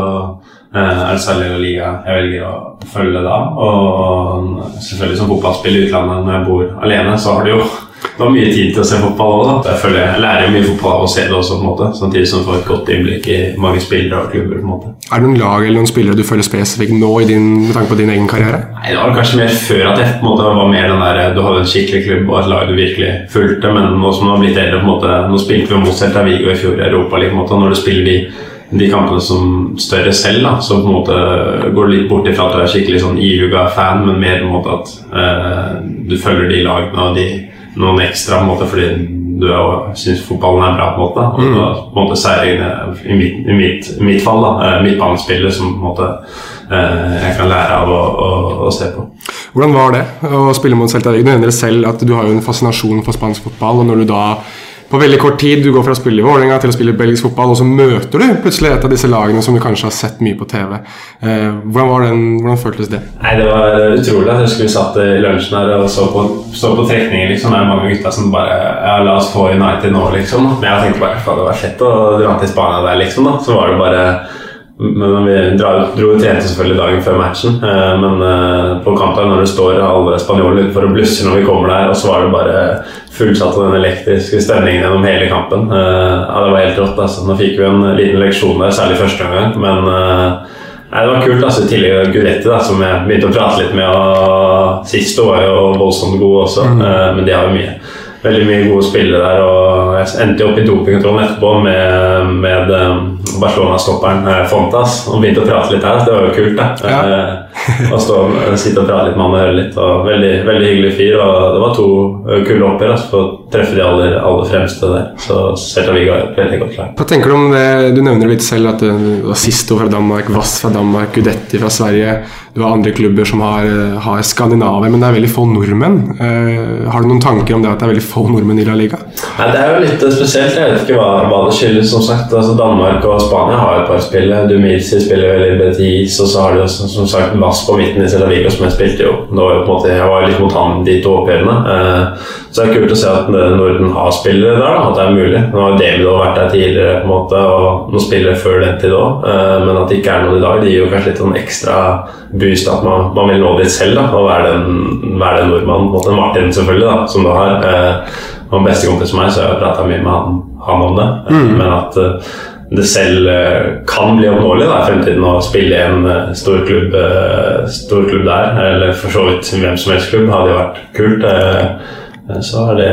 eh, er det særlig La Liga jeg velger å følge da. Og selvfølgelig som fotballspiller i utlandet når jeg bor alene, så har du jo du har mye tid til å se fotball òg. Jeg føler jeg lærer mye fotball av å se det også, på en måte. samtidig som du får et godt innblikk i mange spillere og klubber. på en måte. Er det noen lag eller noen spillere du føler spesifikt nå i din, med tanke på din egen karriere? Nei, Det var kanskje mer før at jeg på en måte var mer den der Du hadde en skikkelig klubb og et lag du virkelig fulgte, men nå som du har blitt eldre på en måte Nå spilte vi mot Celta Vigo i fjor i Europa League, på en måte, og når du spiller de, de kampene som større selv, da, så på en måte går litt bort ifra at du er skikkelig sånn ihuga fan, men mer på en måte at eh, du følger de lagene og de noen ekstra på en måte fordi du syns fotballen er bra. på en måte Og Mm. da, på en måte særegne i mitt, i mitt, mitt fall, da, midtbanespillet midtbanespillere som på en måte eh, jeg kan lære av å, å, å se på. Hvordan var det å spille mot Celta Vigo? Du nevner selv at du har jo en fascinasjon for spansk fotball, og når du da på veldig kort tid du går fra å spille i Vålerenga til å spille belgisk fotball, og så møter du plutselig et av disse lagene som du kanskje har sett mye på TV. Eh, hvordan, den, hvordan føltes det? Nei, Det var utrolig. Jeg husker vi satt i lunsjen her og så på, så på trekninger. liksom. Det er mange gutter som bare Ja, la oss få United nå, liksom. Men jeg tenkte bare faen, det var fett å dra til Spania der, liksom. da. Så var det bare men Vi dra, dro og trente selvfølgelig dagen før matchen, eh, men eh, på kampen, når det står alle spanjolene utenfor og blusser når vi kommer der, og så var det bare fullsatt av den elektriske stemningen gjennom hele kampen. Eh, ja, Det var helt rått. altså. Nå fikk vi en liten leksjon der, særlig første omgang, men Nei, Det var kult. altså I tillegg Gudetti, da, som jeg begynte å prate litt med. og Sist var jo voldsomt god også, mm. men de har jo mye veldig mye gode spillere der. og Jeg endte jo opp i dopingkontrollen etterpå med, med Barcelona-stopperen eh, Fontas og begynte å prate litt her. Det var jo kult. da. Ja. Eh, Å stå, sitte og prate litt med han og høre litt. og Veldig, veldig hyggelig fyr. og Det var to eh, kule oppgjør altså, for å treffe de aller, aller fremste der. Så Celta Vigo er et veldig godt lag. Hva tenker du om det? Du nevner litt selv at det var Sisto fra Danmark, Vass fra Danmark, Gudetti fra Sverige. du har andre klubber som har, eh, har Skandinavia, men det er veldig få nordmenn. Uh, har du noen tanker om det at det er veldig få nordmenn i La Liga? Nei, Det er jo litt spesielt. Jeg vet ikke hva, hva det skyldes. som sagt. Altså, Danmark og Spania har et par spill. Dumirsi spiller veldig Betis, og så har de også, som sagt Vass på midten i Cella Vigo, som jeg spilte jo. Det var jo på en måte, jeg var litt mot han de to oppgjørene. Eh, så det er kult å se at Norden har spillere der, da, at det er mulig. Nå har David vært der tidligere på en måte, og noen spillere før den tid òg, men at det ikke er noen i dag, det gir jo kanskje litt sånn ekstra boost at man, man vil nå dit selv da, og være den, være den nordmannen. på en måte. Martin, selvfølgelig, da, som du har. Eh, og en bestekompis som meg, så jeg har prata mye med han, han om det. Mm. Men at eh, det selv eh, kan bli oppnåelig i fremtiden å spille i en eh, stor klubb, eh, stor klubb der, eller for så vidt hvem som helst klubb, hadde jo vært kult. Eh, så har det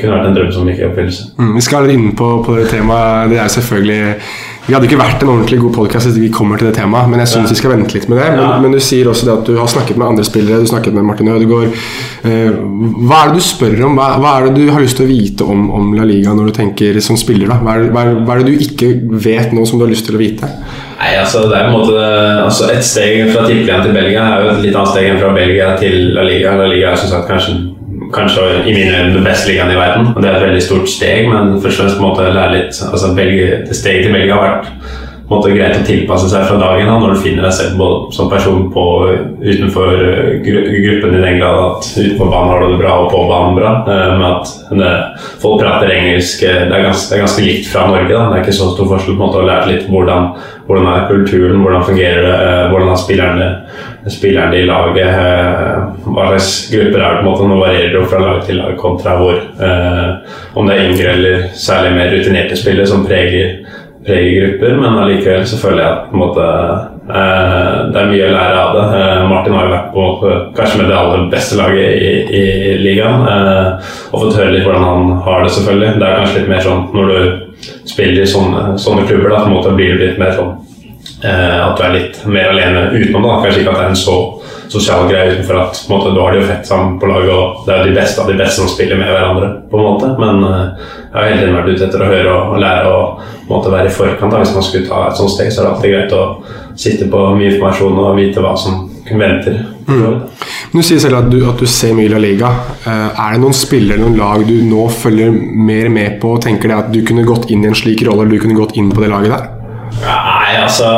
kunne vært en drøm som gikk i oppfyllelse. Mm, vi skal litt inn på, på det temaet. Det er selvfølgelig Vi hadde ikke vært en ordentlig god podkast hvis vi kommer til det temaet, men jeg syns vi skal vente litt med det. Men, Ja. men du sier også det at du har snakket med andre spillere, du snakket med Martin Ødegaard. Eh, hva er det du spør om? Hva, hva er det du har lyst til å vite om, om La Liga når du tenker som spiller? da? Hva er, hva, er, hva er det du ikke vet nå som du har lyst til å vite? Nei, altså det er en måte altså Et steg fra tippeligaen til Belgia er jo et litt annet steg enn fra Belgia til La Liga. La Liga er som sagt kanskje, kanskje i mine øyne den beste ligaen i verden. og Det er et veldig stort steg, men først og fremst på en lære litt altså Belgia, Steget til Belgia har vært måte greit å tilpasse seg fra dagen da, når du finner deg selv både som person på, utenfor eh, gru, gruppen i den grad at utenfor banen har du det bra og på banen bra. eh, Men at det, folk prater engelsk eh, det er, ganske, det er ganske likt fra Norge. da, Det er ikke så stor forskjell. på en måte å lære litt hvordan, hvordan er kulturen, hvordan fungerer det, hvordan har spillerne, spillerne i laget, hva slags grupper er det på en måte, Nå varierer det fra lag til lag kontra hvor. Om det er yngre eller særlig mer rutinerte spillere som preger preger grupper, men allikevel så føler jeg at på en måte, eh, det er mye å lære av det. Eh, Martin har jo vært på kanskje med det aller beste laget i, i ligaen eh, og fått høre litt hvordan han har det, selvfølgelig. Det er kanskje litt mer sånn når du spiller i sånne, sånne klubber, da, på en måte blir det litt mer sånn eh, at du er litt mer alene utenom. da, Kanskje ikke at det er en så sosial greie utenfor at på en måte, du har det jo fett sammen på laget, og det er de beste av de beste som spiller med hverandre. på en måte, Men uh, jeg har hele tiden vært ute etter å høre og, og lære og på en måte, være i forkant. da, Hvis man skulle ta et sånt steg, så er det alltid greit å sitte på mye informasjon og vite hva som venter. Mm. Du sier selv at du, at du ser mye La Liga. Uh, er det noen spillere noen lag du nå følger mer med på og tenker det at du kunne gått inn i en slik rolle, eller du kunne gått inn på det laget der? Nei, altså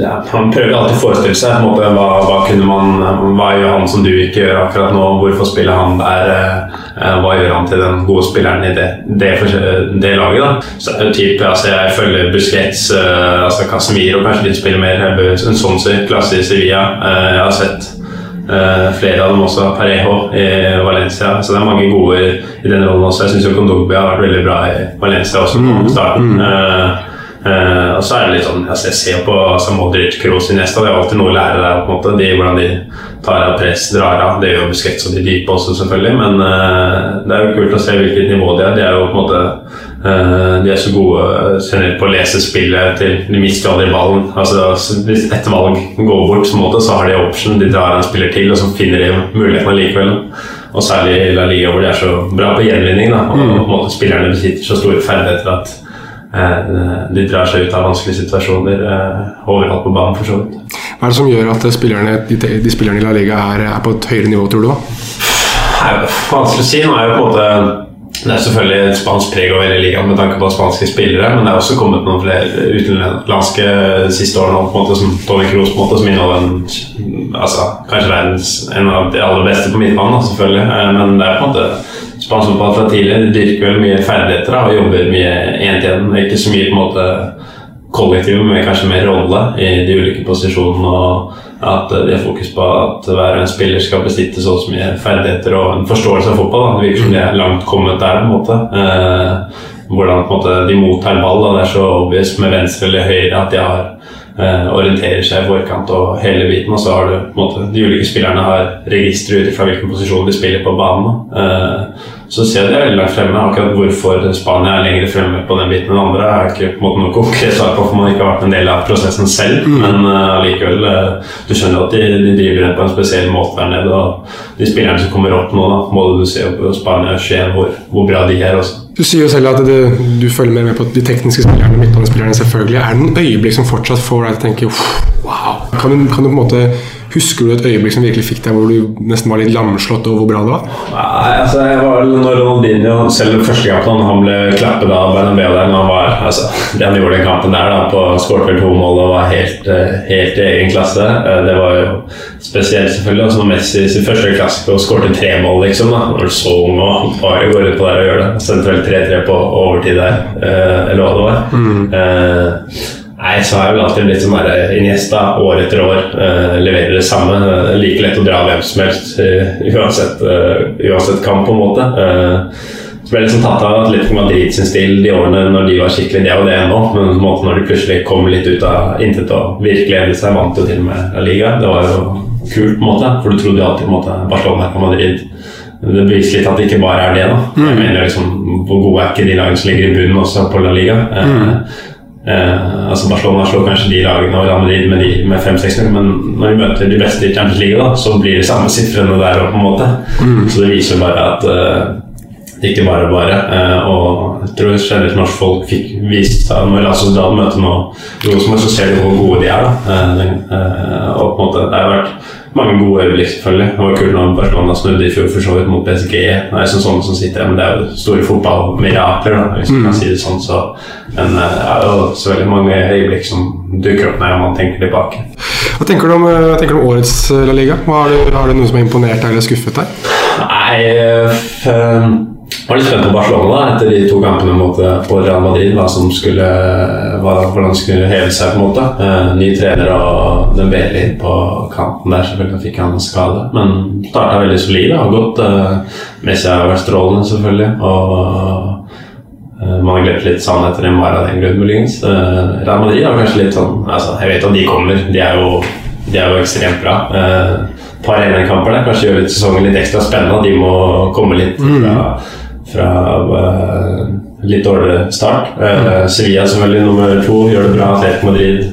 ja, Man prøver alltid å forestille seg måte, hva, hva kunne man Hva gjør han som du ikke gjør akkurat nå? Hvorfor spiller han der? Eh, Hva gjør han til den gode spilleren i det, det, det laget? da? Så typ, altså, Jeg følger Busquets, eh, altså Casemiro kanskje litt spiller mer. En sånn klasse i Sevilla. Eh, Jeg har sett Eh, flere av dem også. Parejo i Valencia. Så det er mange gode i, den rollen også. Jeg syns Kondogbia har vært veldig bra i Valencia også på starten. Eh, eh, og så er det litt sånn altså Jeg ser på altså Modric, Kroos, Iniesta. Det er alltid noe å lære der. på en måte de, Hvordan de tar av press, drar av. Det gjør Busquets og de dype også, selvfølgelig. Men uh, det er jo kult å se hvilket nivå de er. De er jo på en måte uh, de er så gode generelt på å lese spillet til De mister aldri ballen. Altså, hvis ett valg går bort, så, måte, så har de option. De drar en spiller til, og så finner de mulighetene likevel. Og særlig i La Liga, hvor de er så bra på gjenvinning. Da, og på en måte spillerne besitter så store ferdigheter at de drar seg ut av vanskelige situasjoner eh, overalt på banen, for så vidt. Hva er det som gjør at spillerne, de, de spillerne i La Liga er, er på et høyere nivå, tror du? Det er vanskelig å si. Nå er jo på en måte det er selvfølgelig et spansk preg over hele ligaen med tanke på spanske spillere, men det er også kommet noen flere utenlandske de siste årene på en måte, som Tony Kroos, på en måte, som inneholder en, altså, kanskje verdens en av de aller beste på midtbanen, selvfølgelig. Eh, Men det er på en måte spansk fotball fra tidlig. De dyrker veldig mye ferdigheter da, og jobber mye én til én. Ikke så mye på en måte kollektiv, men kanskje mer rolle i de ulike posisjonene. og at de har fokus på at hver en spiller skal besitte så mye ferdigheter og en forståelse av fotball. Da. Det virker som de er langt kommet der. på en måte. Eh, hvordan på en måte, de mottar ball. Da. Det er så obvious med venstre eller høyre at de har eh, orienterer seg i forkant og hele biten. Og så har du måte, de ulike spillerne har registre ut fra hvilken posisjon de spiller på banen. Eh, så ser jeg er veldig langt fremme. Akkurat hvorfor Spania er lenger fremme på den biten enn andre, er ikke på en måte noe konkret svar på, for man ikke har vært en del av prosessen selv. Men uh, allikevel, du skjønner at de, de driver det på en spesiell måte der nede. Og de spillerne som kommer opp nå, da, må du se på Spania 21 hvor, hvor bra de er også. Du sier jo selv at du, du følger mer med på de tekniske spillerne, midtbanespillerne selvfølgelig. Er det noen øyeblikk som fortsatt får deg til å tenke wow? Kan du, kan du på en måte Husker du et øyeblikk som virkelig fikk deg hvor du nesten var litt lamslått over hvor bra det var? Nei, altså jeg var vel når Ronaldinho Selv første kampen han ble klappet av Bernabeu der når han var altså, Det han gjorde i den kampen der, da, på skåret to mål og var helt, eh, helt i egen klasse. Eh, Det var jo spesielt, selvfølgelig. Altså, når Messi sin første klassiker og skårte tre mål, liksom. da Når du så ung og bare går ut på der og gjør det. Sendte vel 3-3 på overtid der, eh, eller hva det var. Eh, Nei, så har jeg vel alltid blitt sånn der Iniesta år etter år. eh, leverer det samme. Like lett å dra hvem som helst eh, uansett, uh, uansett kamp, på en måte. Eh, så ble liksom tatt av Atletico Madrid sin stil de årene når de var skikkelig Det er jo det ennå, men på en måte når de plutselig kom litt ut av intet og virkelig endret seg, vant jo til og med La Liga. Det var jo kult, på en måte, for du trodde jo alltid på en måte Barcelona og Madrid det beviser litt at det ikke bare er det. da Jeg mener liksom, Hvor gode er ikke de lagene som ligger i bunnen også på La Liga? Eh, Eh, altså Barcelona slår kanskje de lagene og Real Madrid med, de- med 5-6 men når de møter de beste i Champions League, da, så blir det samme sifrene der òg, på en måte. Så det viser bare at eh, det ikke bare bare. Eh, og jeg tror generelt norsk folk fikk vist seg når La Sociedad møter nå Rosenborg, så ser de hvor gode de er. da eh, eh, Og på en måte Det har vært mange gode øyeblikk, selvfølgelig. Det var kult når Barcelona snudde i fjor for så vidt mot PSG. Det er sånn sånne som sitter men det er jo store fotballmirakler, hvis man kan si det sånn. Så, men eh, det er jo så veldig mange øyeblikk som dukker opp når man tenker tilbake. Hva tenker du om, eh, tenker du om årets eh, La Liga? Har, du, har du noe som har imponert deg eller skuffet deg? Nei øh, Jeg var litt spent på Barcelona etter de to kampene mot eh, Real Madrid. Hva som skulle, hva, hvordan skulle heve seg. på en måte Eh, Ny trener og Dembélé på kanten der. Selvfølgelig fikk han skade, men starta veldig solid. Har gått eh, Messi har vært strålende, selvfølgelig. Og eh, man har glemt litt sannheter enn Mara den grunn, muligens. Real Madrid er kanskje litt sånn altså, Jeg vet at de kommer. De er jo, de er jo ekstremt bra. Et par 1 kamper der kanskje gjør litt sesongen litt ekstra spennende. De må komme litt fra, fra uh, litt dårligere start. Uh, Sevilla selvfølgelig nummer to gjør det bra. Atletico Madrid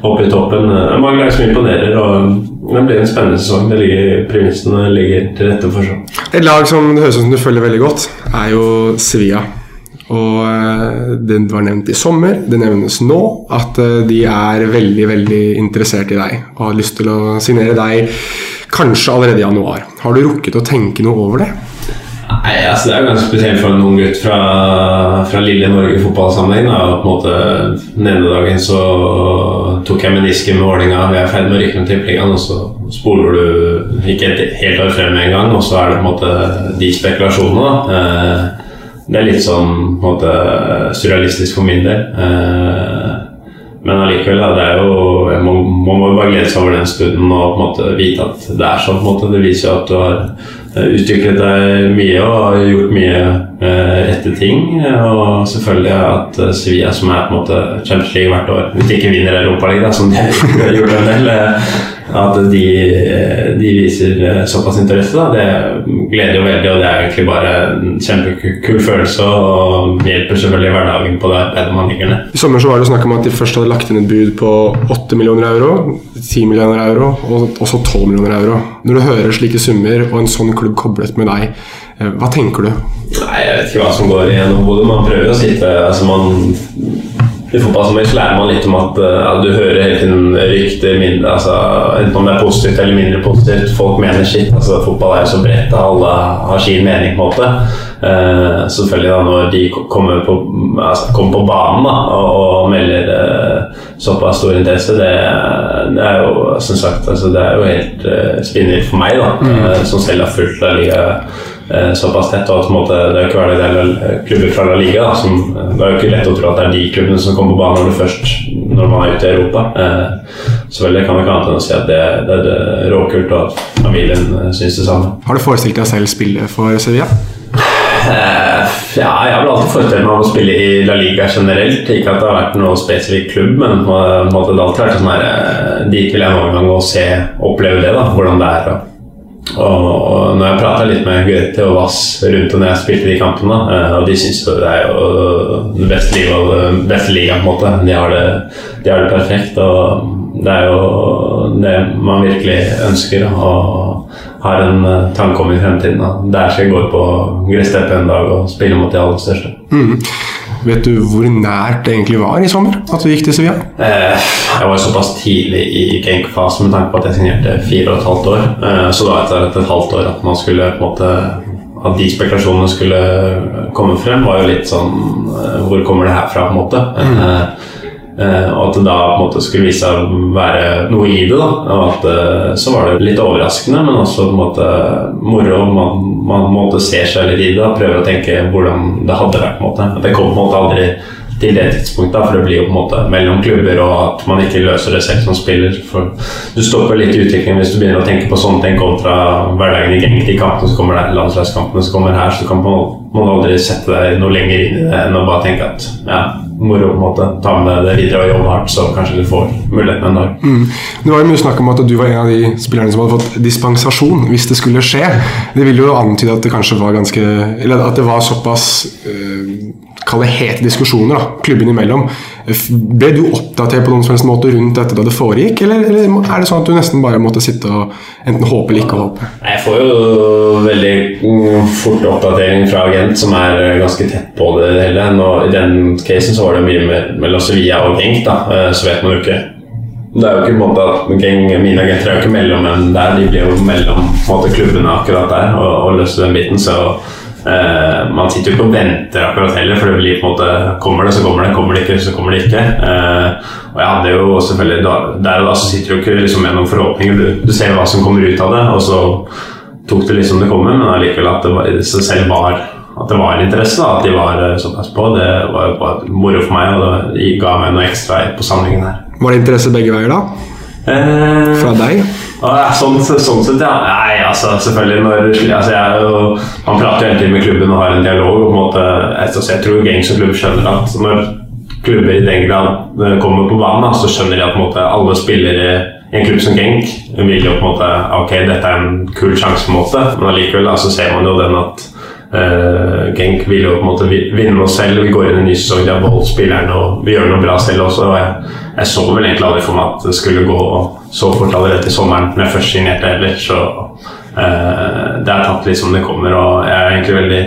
oppe i toppen. Uh, mange lag som imponerer. og Det blir en spennende sesong. Det ligger, Premissene ligger til rette for sånn. Et lag som det høres ut som du følger veldig godt, er jo Sevilla. Og det var nevnt i sommer, det nevnes nå, at de er veldig veldig interessert i deg og har lyst til å signere deg kanskje allerede i januar. Har du rukket å tenke noe over det? Nei, altså Det er jo ganske spesielt for en ung gutt fra, fra lille Norge i fotballsammenheng. da, på en måte Den ene dagen så tok jeg menisken med Vålerenga. Vi er i ferd med å rykke ned Tippeligaen, og så spoler du ikke et helt år frem med en gang, og så er det på en måte de spekulasjonene. Eh, Det er litt sånn på en måte surrealistisk for min del. Eh, Men allikevel, det er jo Man man må jo bare glede seg over den stunden og på en måte vite at det er sånn. på en måte. Det viser jo at du har utviklet deg mye og har gjort mye eh, rette ting. Og selvfølgelig at eh, Sevilla, som er på en måte Champions League hvert år, hvis de ikke vinner Europaligaen, som de har gjort en del, eh, at de, de viser eh, såpass interesse, da, det gleder jo veldig. Og det er egentlig bare en kjempekul følelse og hjelper selvfølgelig i hverdagen på det arbeidet man ligger ned. I sommer så var det snakk om at de først hadde lagt inn et bud på 8 millioner euro, 10 millioner euro og også 12 millioner euro. Når du hører slike summer og en sånn klubb koblet med deg, eh, hva tenker du? Nei, jeg vet ikke hva som går igjennom hodet. Man prøver å sitte altså man, I fotballsammenheng lærer man litt om at eh, du hører hele tiden rykter, mindre, altså, enten om det er positivt eller mindre positivt. Folk mener sitt. altså Fotball er jo så bredt, alle har sin mening, på en måte. Eh, selvfølgelig da når de kommer på, altså, kommer på banen da, og, og melder eh, såpass stor interesse, det, det er jo som sagt altså, det er jo helt uh, spinnvilt for meg, da, eh, som selv har fulgt La Liga eh, såpass tett. og på en måte, Det er jo ikke hver dag det er klubber fra La Liga. Da, som, det er jo ikke lett å tro at det er de klubbene som kommer på banen når, først, når man er ute i Europa. Eh, det kan ikke annet enn å si at det, det er råkult, og at familien syns det samme. Har du forestilt deg selv spille for Sevilla? Eh, ja, jeg har vel alltid forestilt meg om å spille i La Liga generelt. Ikke at det har vært noe spesifikk klubb, men på en måte det har alltid vært sånn her eh, Dit vil jeg noen gang gå og se, oppleve det, da, hvordan det er. Og, og, når jeg prata litt med Grete og Vass rundt når jeg spilte de kampene, eh, og de syns det er jo den beste ligaen, beste ligaen på en måte. De har det, de har det perfekt. og det er jo det man virkelig ønsker og har en eh, tanke om i fremtiden. Da. Der skal jeg gå på gressteppet en dag og spille mot de aller største. Mm. Vet du hvor nært det egentlig var i sommer at du gikk til Sevilla? Eh, jeg var såpass tidlig i Genk-fasen med tanke på at jeg signerte fire og et halvt år. Eh, så da etter et, et halvt år at man skulle på en måte at de spekulasjonene skulle komme frem, var jo litt sånn eh, Hvor kommer det her fra, på en måte? Mm. Og at det da på en måte skulle vise seg å være noe i det. da, og at eh, Så var det litt overraskende, men også på en måte moro. Man, man måtte se seg litt i det og prøve å tenke hvordan det hadde vært. på en måte. Det kom på en måte aldri til det tidspunktet, da, for det blir jo på en måte mellom klubber, og at man ikke løser det selv som spiller. For du stopper litt i utviklingen hvis du begynner å tenke på sånne ting kontra hverdagen i gang. De kampene som kommer der, landslagskampene som kommer her, så kan man, man aldri sette deg noe lenger inn i det enn å bare tenke at ja, moro på en måte, ta med det videre og jobbe hardt, så kanskje du får muligheten en dag. Mm. Det var jo mye snakk om at du var en av de spillerne som hadde fått dispensasjon hvis det skulle skje. Det ville jo antyde at det kanskje var ganske Eller at det var såpass uh, Kall det hete diskusjoner da, klubbene imellom. Ble du oppdatert på noen som helst måte rundt dette da det foregikk, eller, eller er det sånn at du nesten bare måtte sitte og enten håpe eller ikke håpe? Jeg får jo veldig fort oppdatering fra agent som er eh, ganske tett på det hele. Nå, I den casen så var det mye mer mellom Sevilla og Genk, da, eh, så vet man jo ikke. Det er jo ikke en måte at gang, Mine agenter er jo ikke mellommenn der, de blir jo mellom på en måte, klubbene akkurat der og, og løser den biten. så eh, man sitter jo ikke og venter akkurat heller, for det blir på en måte Kommer det, så kommer det. Kommer det ikke, så kommer det ikke. Uh, og jeg hadde jo selvfølgelig da, Der og da så sitter du ikke liksom med noen forhåpninger. Du, du ser hva som kommer ut av det, og så tok det liksom det kommer, men allikevel at det var, selv var at det var en interesse, da, at de var eh, såpass på. Det var jo bare moro for meg, og det ga meg noe ekstra på samlingen her. Var det interesse begge veier da? Uh, Fra deg? Og sånn, sånn sett, ja. Nei, altså selvfølgelig når altså, jeg og, Han prater jo hele tiden med klubben og har en dialog. og en måte, altså, jeg tror Gang som klubb skjønner at når klubber i den grad eh, kommer på banen, da, så skjønner de at måte, alle spillere i en klubb som Genk vil jo på en måte Ok, dette er en kul sjanse, på en måte, men allikevel da, så ser man jo den at Uh, Genk vil jo på en måte vinne oss selv. Vi går inn i en ny sesong, de har beholdt spillerne og vi gjør noe bra selv også. Og jeg, jeg så vel egentlig aldri for meg at det skulle gå så fort allerede til sommeren når jeg først signerte heller. Så uh, det er tatt litt som det kommer, og jeg er egentlig veldig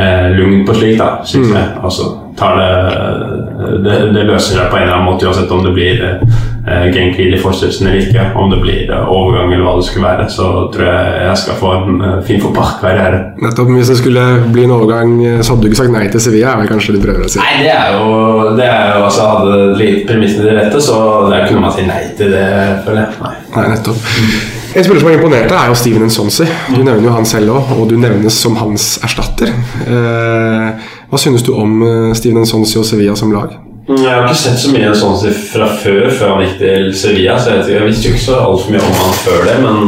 uh, lugn på slikt, da, mm. jeg. Altså, det, det, det løser seg på en eller annen måte uansett om det blir eh, Genk i forstyrrelsen eller ikke. Om det blir eh, overgang eller hva det skulle være, så tror jeg jeg skal få en uh, fin fotballkarriere. Nettopp, Hvis det skulle bli en overgang, så hadde du ikke sagt nei til Sevilla? er vel kanskje du prøver å si. Nei, det er jo, det er jo altså, Hadde premissene til rette, så der kunne man si nei til det, føler jeg. Nei. Nei, nettopp. En spiller som har imponert deg, er jo Steven Nsonsi. Du nevner jo han selv òg, og du nevnes som hans erstatter. Eh, hva synes du om eh, Steven Nsonsi og Sevilla som lag? Jeg har ikke sett så mye sånn fra før, før han gikk til Sevilla. Så jeg, jeg visste jo ikke så altfor mye om han før det, men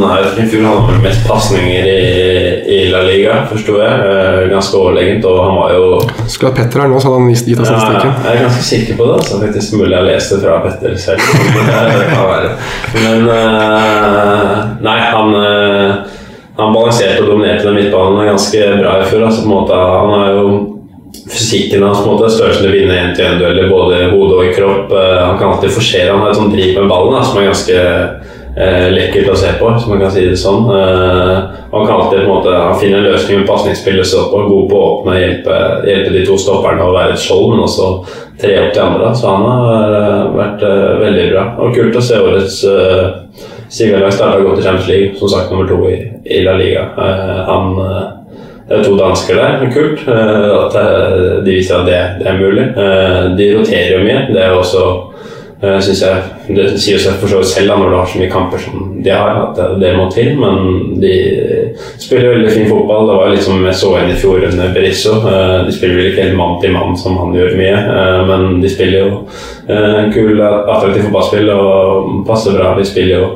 i fjor hadde han mest pasninger i, i La Liga, forsto jeg. Eh, Ganske overlegent, og han var jo Skulle hatt Petter her nå, så hadde han gitt oss Ja, statistikken. jeg er ganske sikker på det. Så faktisk mulig jeg leste fra Petter selv. det kan være. Men eh, Nei, han eh, Han balanserte og dominerte den midtbanen ganske bra i fjor. Altså, på en måte, han har jo fysikken hans, på en måte, størrelsen til å vinne én-til-én-dueller både hode og kropp. Eh, han kan alltid forsere. Han har et sånt driv med ballen da, som er ganske eh, lekkert å se på, hvis man kan si det sånn. Eh, han kan alltid på en måte, han finner en løsning med pasningsspillet sitt og god på å åpne hjelpe, hjelpe de to stopperne å være et skjold, men også tre opp til andre. Så han har eh, vært eh, veldig bra. Og kult å se årets uh, Sigalag starta godt i Champions League, som sagt nummer to i, i La Liga. Eh, han eh, to dansker der. Kult eh, at eh, de viser at det, det er mulig. Eh, De roterer jo mye. Det er jo også synes jeg, Det sier seg for så vidt selv da, når du har så mye kamper som de har, at det, det må til. Men de spiller veldig fin fotball. Det var litt som jeg så igjen i fjor under Berizzo. Eh, De spiller vel ikke helt mann til mann som han gjør mye, men de spiller jo kul, attraktiv fotballspill og passer bra. De spiller jo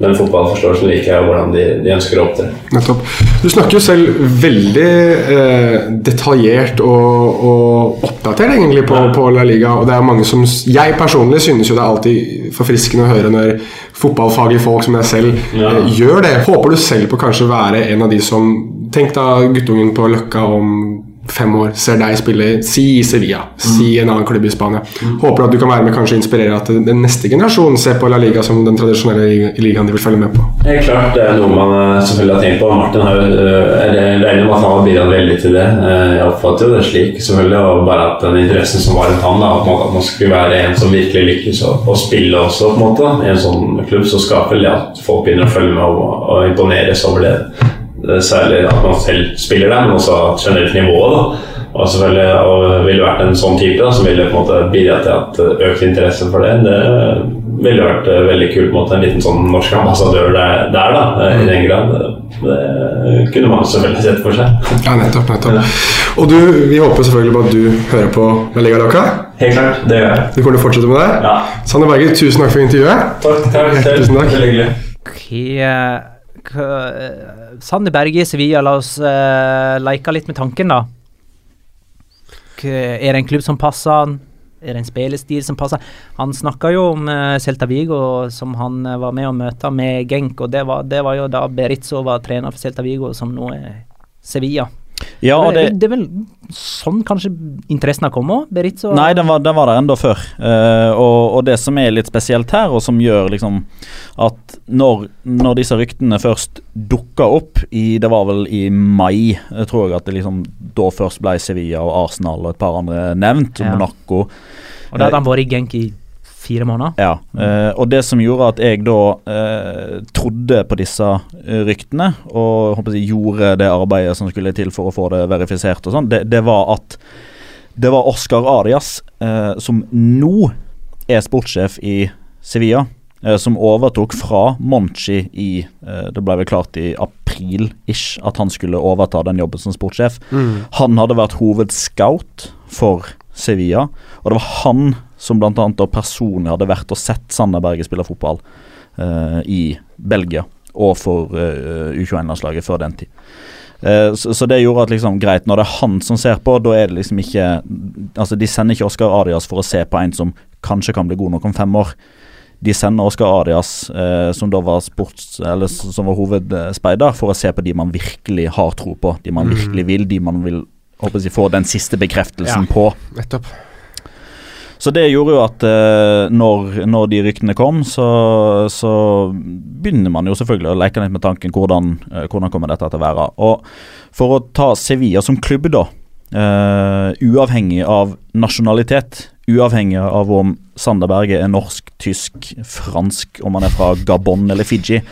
den fotballforståelsen liker jeg, og hvordan de, de ønsker å opptre. Nettopp. Du snakker jo selv veldig eh, detaljert og, og oppdatert egentlig på, på La Liga. Og det er mange som Jeg personlig synes jo det er alltid forfriskende å høre når fotballfaglige folk som jeg selv Ja. eh, gjør det. Håper du selv på kanskje å være en av de som Tenk da guttungen på Løkka om fem år ser deg spille si i Sevilla, si en annen klubb i Spania. Håper at du kan være med kanskje inspirere at den neste generasjon ser på La Liga som den tradisjonelle ligaen de vil følge med på. Helt klart, det er noe man eh, selvfølgelig har tenkt på. Martin har jo eh, jeg med at han har bidratt veldig til det. Eh, Jeg oppfatter jo det slik, selvfølgelig. Og bare at den interessen som var rundt han, da, at man, skulle være en som virkelig lykkes å spille også, på en måte, i en sånn klubb, så skaper det at folk begynner å følge med og, og imponeres over det. Det er Særlig at man selv spiller der, men også generelt nivået. da. Og selvfølgelig, og ville vært en sånn type da, som ville på en måte bidratt til at eh, økt interesse for det. Det ville vært eh, veldig kult. måte, En liten sånn norsk ambassadør der, der da, eh, i den grad. Det kunne man selvfølgelig sett for seg. Ja, nettopp, nettopp. Og du, vi håper selvfølgelig på at du hører på La Liga Loca. Helt klart, det gjør jeg. Du kommer til å fortsette med det. Ja. Sanne Berger, tusen takk for intervjuet. Takk, takk. selv. Tusen takk. Veldig hyggelig. Ok, eh, eh, Berge i Sevilla, la oss uh, leke litt med tanken, da. Er det en klubb som passer han? Er det en spillestil som passer? Han snakka jo om uh, Celta Vigo, som han uh, var med å møte med Genk, og det var, det var jo da Beritzo var trener for Celta Vigo, som nå er Sevilla. Ja, det, det, er vel sånn kanskje interessen har kommet? Berizzo? Nei, den var, den var der enda før. Uh, og, og det som er litt spesielt her, og som gjør liksom at når, når disse ryktene først dukka opp i Det var vel i mai, jeg tror jeg at det liksom da først ble Sevilla og Arsenal og et par andre nevnt. Ja. Monaco. Og da hadde han vært i Genk i fire måneder? Ja, eh, og det som gjorde at jeg da eh, trodde på disse eh, ryktene, og håper jeg, gjorde det arbeidet som skulle til for å få det verifisert, og sånn, det, det var at det var Oscar Arias, eh, som nå er sportssjef i Sevilla, eh, som overtok fra Monchi i eh, Det ble vel klart i april-ish at han skulle overta den jobben som sportssjef. Han hadde vært hovedscout for Sevilla, og det var han som bl.a. personlig hadde vært og sett Sander Berge spille fotball uh, i Belgia og for uh, U21-landslaget før den tid. Eh, så, så det gjorde at liksom greit, når det er han som ser på, da er det liksom ikke Altså, de sender ikke Oscar Adias for å se på en som kanskje kan bli god nok om fem år. De sender Oscar Adias, eh, som da var sports, eller som var hovedspeider, for å se på de man virkelig har tro på. De man virkelig vil, de man vil håper jeg, få den siste bekreftelsen Ja. på. Nettopp. Så det gjorde jo at eh, når, når de ryktene kom, så, så begynner man jo selvfølgelig å leke litt med tanken hvordan, eh, hvordan kommer dette til å være. Og for å ta Sevilla som klubb, da. eh, uavhengig av nasjonalitet, uavhengig av om Sander Berge er norsk, tysk, fransk, om han er fra Gabon eller Fiji.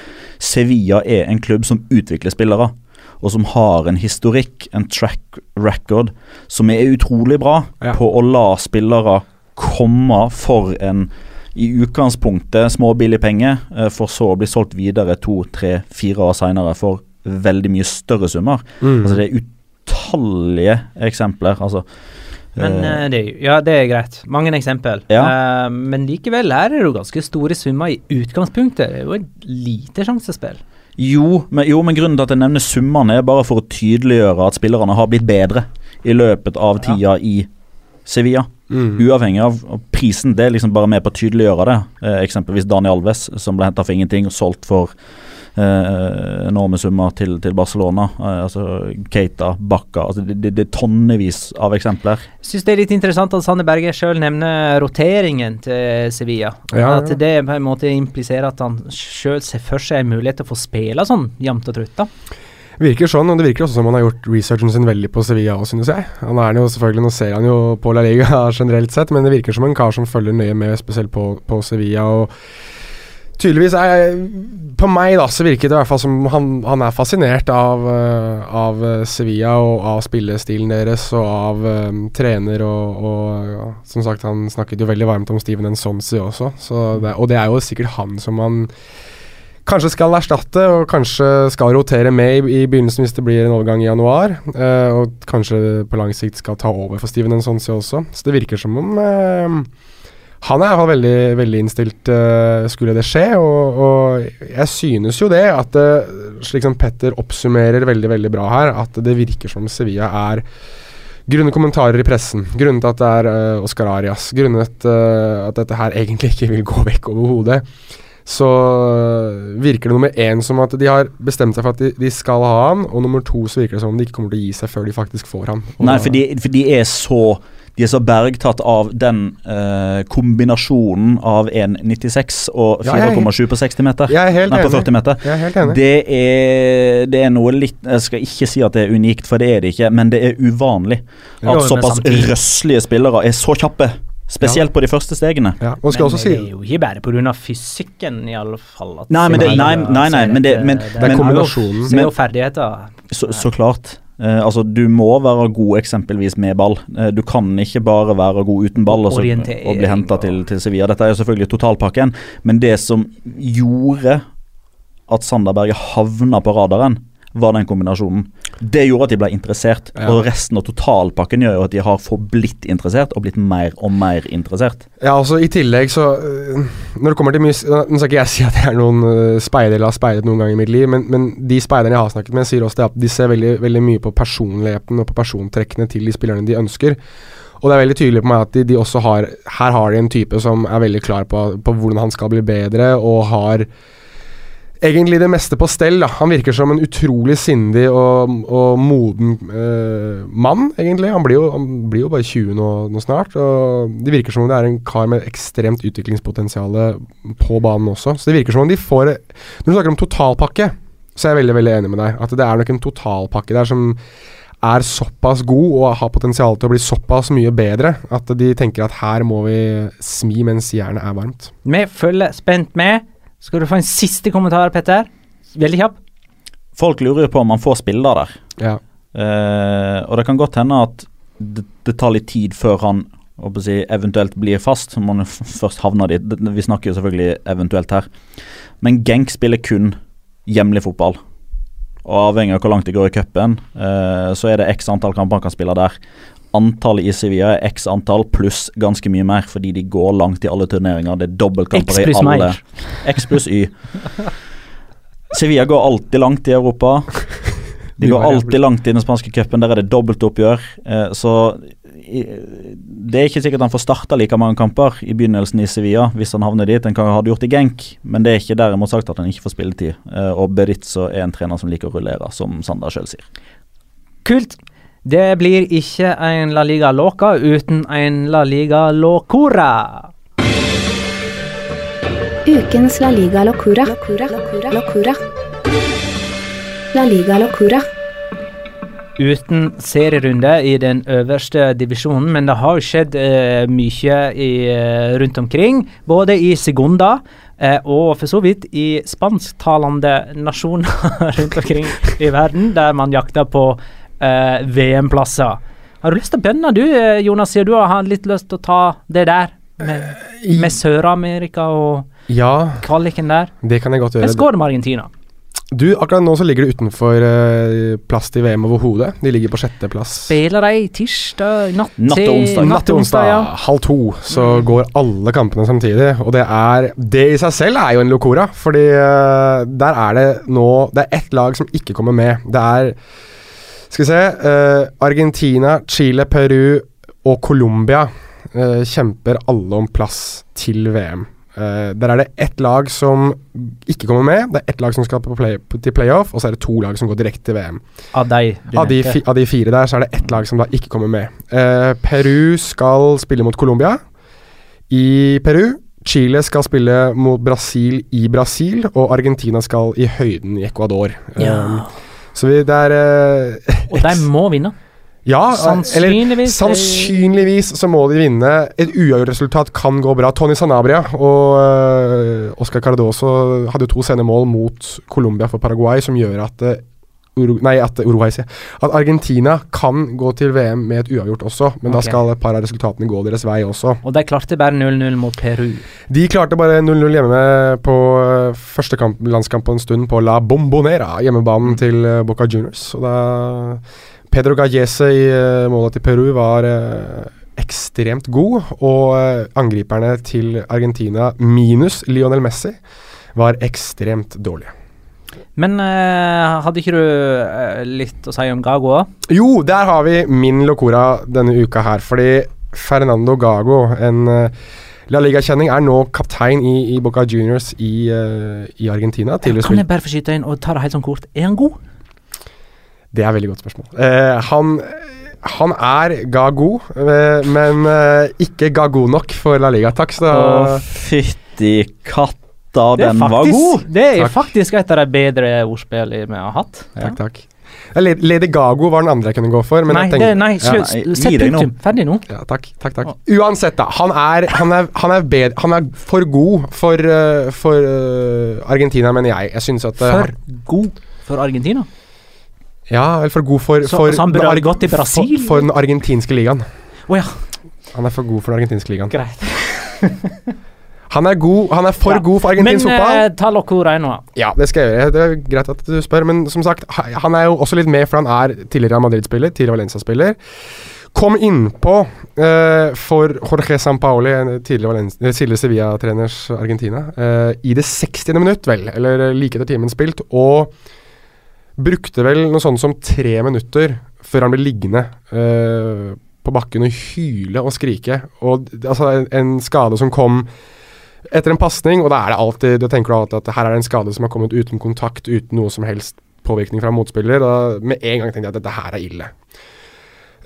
Sevilla er en klubb som utvikler spillere og som har en historikk, en track record, som er utrolig bra Ja. på å la spillere komme for en i utgangspunktet småbillig penge, eh, for så å bli solgt videre to, tre, fire år seinere for veldig mye større summer. Mm. Altså Det er utallige eksempler. Altså, Men eh, det, er ja, det er greit. Mange eksempel. Ja. Uh, men likevel her er det jo ganske store summer i utgangspunktet. Det er jo et lite sjansespill. Jo men, jo, men grunnen til at jeg nevner summene, er bare for å tydeliggjøre at spillerne har blitt bedre i løpet av tida i Sevilla. Mm. Uavhengig av av prisen. Det er liksom bare med på å tydeliggjøre det. Eh, eksempelvis Daniel Alves, som ble henta for ingenting og solgt for eh, enorme summer til, til Barcelona. Eh, altså Keita, Bakka altså det, det, det er tonnevis av eksempler. Syns det er litt interessant at Sanne Berge sjøl nevner roteringen til Sevilla. Ja, At ja. det på en måte impliserer at han sjøl ser for seg en mulighet til å få spille sånn jevnt og trutt. da. Virker sånn, og det virker også som han har gjort researchen sin veldig på Sevilla òg, synes jeg. Han er jo selvfølgelig, Nå ser han jo på La Liga generelt sett, men det virker som en kar som følger nøye med, spesielt på, på Sevilla. og Tydeligvis er På meg da, så virker det i hvert fall som han, han er fascinert av, eh, av eh, Sevilla og av spillestilen deres og av um, trener og, og ja, Som sagt, han snakket jo veldig varmt om Steven Ensonzi også, så det, og det er jo sikkert han som han kanskje skal erstatte, og kanskje skal rotere med i, i begynnelsen hvis det blir en overgang i januar. eh, og kanskje på lang sikt skal ta over for Steven Ensonsi også. Så det virker som om eh, han er i hvert fall veldig, veldig innstilt, eh, skulle det skje. Og, og jeg synes jo det, at det, slik som Petter oppsummerer veldig veldig bra her, at det virker som Sevilla er Grunnet kommentarer i pressen, grunnet at det er uh, Oscar Arias, grunnet uh, at dette her egentlig ikke vil gå vekk overhodet, så øh, virker det nummer én som at de har bestemt seg for at de, de skal ha han, og nummer to så virker det som om de ikke kommer til å gi seg før de faktisk får han. Og Nei, for de, for de er så de er så bergtatt av den eh, kombinasjonen av 1,96 og Ja, er 4,7 på 60 meter. Jeg er helt Nei, på 40 meter. Jeg er helt enig. Det er, det er noe litt Jeg skal ikke si at det er unikt, for det er det ikke, men det er uvanlig at såpass røslige spillere er så kjappe. Spesielt på de første stegene. ja, og skal Men også si det er jo ikke bare pga. fysikken, i alle fall. at Nei, men det- nei, nei, nei, men det- men- Det er jo- kombinasjonen. Er jo Men- ferdigheter. Så, så klart. Uh, altså, du må være god eksempelvis med ball. Uh, du kan ikke bare være god uten ball og, så, og bli henta til, til Sevilla. Dette er jo selvfølgelig totalpakken, men det som gjorde at Sanderberget havna på radaren, var den kombinasjonen. Det gjorde at de ble interessert, Ja. og resten av totalpakken gjør jo at de har forblitt interessert, og blitt mer og mer interessert. Ja, altså I tillegg så øh, Når det kommer til mye Nå skal ikke jeg si at jeg er noen øh, speider eller har speidet noen gang i mitt liv, men, men de speiderne jeg har snakket med, sier også det at de ser veldig, veldig mye på personligheten og på persontrekkene til de spillerne de ønsker. Og det er veldig tydelig på meg at de, de også har Her har de en type som er veldig klar på, på hvordan han skal bli bedre, og har egentlig det meste på stell. da Han virker som en utrolig sindig og, og moden eh, mann, egentlig. Han blir, jo, han blir jo bare 20 nå, nå snart. Og Det virker som om det er en kar med ekstremt utviklingspotensial på banen også. Så det virker som om de får Når du snakker om totalpakke, så er jeg veldig veldig enig med deg. At det er nok en totalpakke der som er såpass god og har potensial til å bli såpass mye bedre at de tenker at her må vi smi mens jernet er varmt. Vi følger spent med. Skal du få en siste kommentar, Petter? Veldig kjapp. Folk lurer jo på om han får spille der. Ja. Uh, og det kan godt hende at det, det tar litt tid før han å si, eventuelt blir fast. Må han først havne dit. Vi snakker jo selvfølgelig eventuelt her. Men Genk spiller kun hjemlig fotball. Og avhengig av hvor langt det går i cupen, uh, så er det x antall kamper han kan spille der. Antallet i Sevilla er x antall pluss ganske mye mer, fordi de går langt i alle turneringer. Det er dobbeltkamper i alle. mer. X pluss Y. Sevilla går alltid langt i Europa. De går alltid langt i den spanske cupen. Der er det dobbeltoppgjør. Eh, så det er ikke sikkert han får starta like mange kamper i begynnelsen i Sevilla hvis han havner dit. Han kan ha gjort i Genk, men det er ikke derimot sagt at han ikke får spilletid. Eh, og Beritzo er en trener som liker å rullere, som Sander sjøl sier. Kult. Det blir ikke en La Liga Loca uten en La Liga Locura. Ukens La Liga Locura. Locura. Locura. La Liga Locura. Uten serierunde i den øverste divisjonen, men det har jo skjedd eh, mye i, eh, rundt omkring. Både i Segunda eh, og for så vidt i spansktalende nasjoner rundt omkring i verden, der man jakter på eh, VM-plasser. Har du lyst til å bønne, du eh, Jonas, siden du har litt lyst til å ta det der? Med, med Sør-Amerika og Ja, kvaliken der? det kan jeg godt Hvordan gjøre. går det med Argentina? Du, akkurat nå så ligger de utenfor eh, plass til VM overhodet. De ligger på sjetteplass. Spiller de tirsdag natt Natt til onsdag. Natt til onsdag, ja. halv to, så går alle kampene samtidig. Og det er Det i seg selv er jo en locora, fordi uh, der er det nå Det er ett lag som ikke kommer med. Det er Skal vi se uh, Argentina, Chile, Peru og Colombia uh, kjemper alle om plass til VM. Uh, der er det ett lag som ikke kommer med. Det er ett lag som skal på play, til playoff, og så er det to lag som går direkte til VM. Av de Av de, fi, av de fire der, så er det ett lag som da ikke kommer med. Uh, Peru skal spille mot Colombia i Peru. Chile skal spille mot Brasil i Brasil, og Argentina skal i høyden i Ecuador. Ja. Eh, så vi, det er eh, Og de må vinne. Ja, eller Sannsynligvis. sannsynligvis så må de vinne. Et uavgjort resultat kan gå bra. Tony Sanabria og uh, Oscar Cardoso hadde jo to sene mål mot Colombia for Paraguay, som gjør at uh, Uru Nei, at Uruguay. At Argentina kan gå til VM med et uavgjort også, men da skal et par av resultatene gå deres vei også. Og de klarte bare 0-0 mot Peru. De klarte bare 0-0 hjemme på uh, første kamp, landskamp på en stund på La Bombonera, hjemmebanen til uh, Boca Juniors. Og da Pedro Gallese i uh, målet til Peru var ekstremt god, og angriperne til Argentina, minus Lionel Messi, var ekstremt dårlige. Men eh, hadde ikke du eh, litt å si om Gago? òg? Jo, der har vi min locora denne uka her, fordi Fernando Gago, en uh, La Liga-kjenning, er nå kaptein i, i Boca Juniors i, eh, i Argentina. Kan jeg bare få skyte inn og ta det helt sånn kort? Er han god? Det er et veldig godt spørsmål. Eh, han, han er ga god, eh, men eh, ikke ga god nok for La Liga. Takk skal du Å, ha. fytti katta, Det den den var god! det er Takk. faktisk et av de bedre ordspillene vi har hatt. Takk, takk. Lady Gago var den andre jeg kunne gå for. Men nei, jeg det, nei, slutt. Ja, Sett punktum. Ferdig nå. ja, takk, takk, takk. Uansett, da. Han er, han er, han er, bedre, han er for god for, eh, for eh, Argentina, mener jeg. Jeg synes at eh, For god for Argentina. Ja, eller for god for, Så- for så han burde ha gått til Brasil? For, for den argentinske ligaen. Oh, ja, Han er for god for den argentinske ligaen. greit. Han er, god, han er for Ja. god for argentinsk fotball. Men ta Locora nå. Ja, det skal jeg gjøre. Det er greit at du spør, men som sagt, han er jo også litt med, for han er tidligere Madrid-spiller, tidligere Valencia-spiller. Kom innpå uh, for Jorge Sampaoli, tidligere, eh, tidligere Sevilla-treners Argentina, eh, i det 60. minutt, vel, eller like etter timen spilt, og brukte vel noe sånt som tre minutter før han ble liggende eh, på bakken og hyle og skrike. Og altså, en, en skade som kom etter en pasning, og da er det alltid Da tenker du alltid at her er det en skade som har kommet uten kontakt, uten noe som helst påvirkning fra motspiller. Da med en gang tenkte jeg at dette her er ille.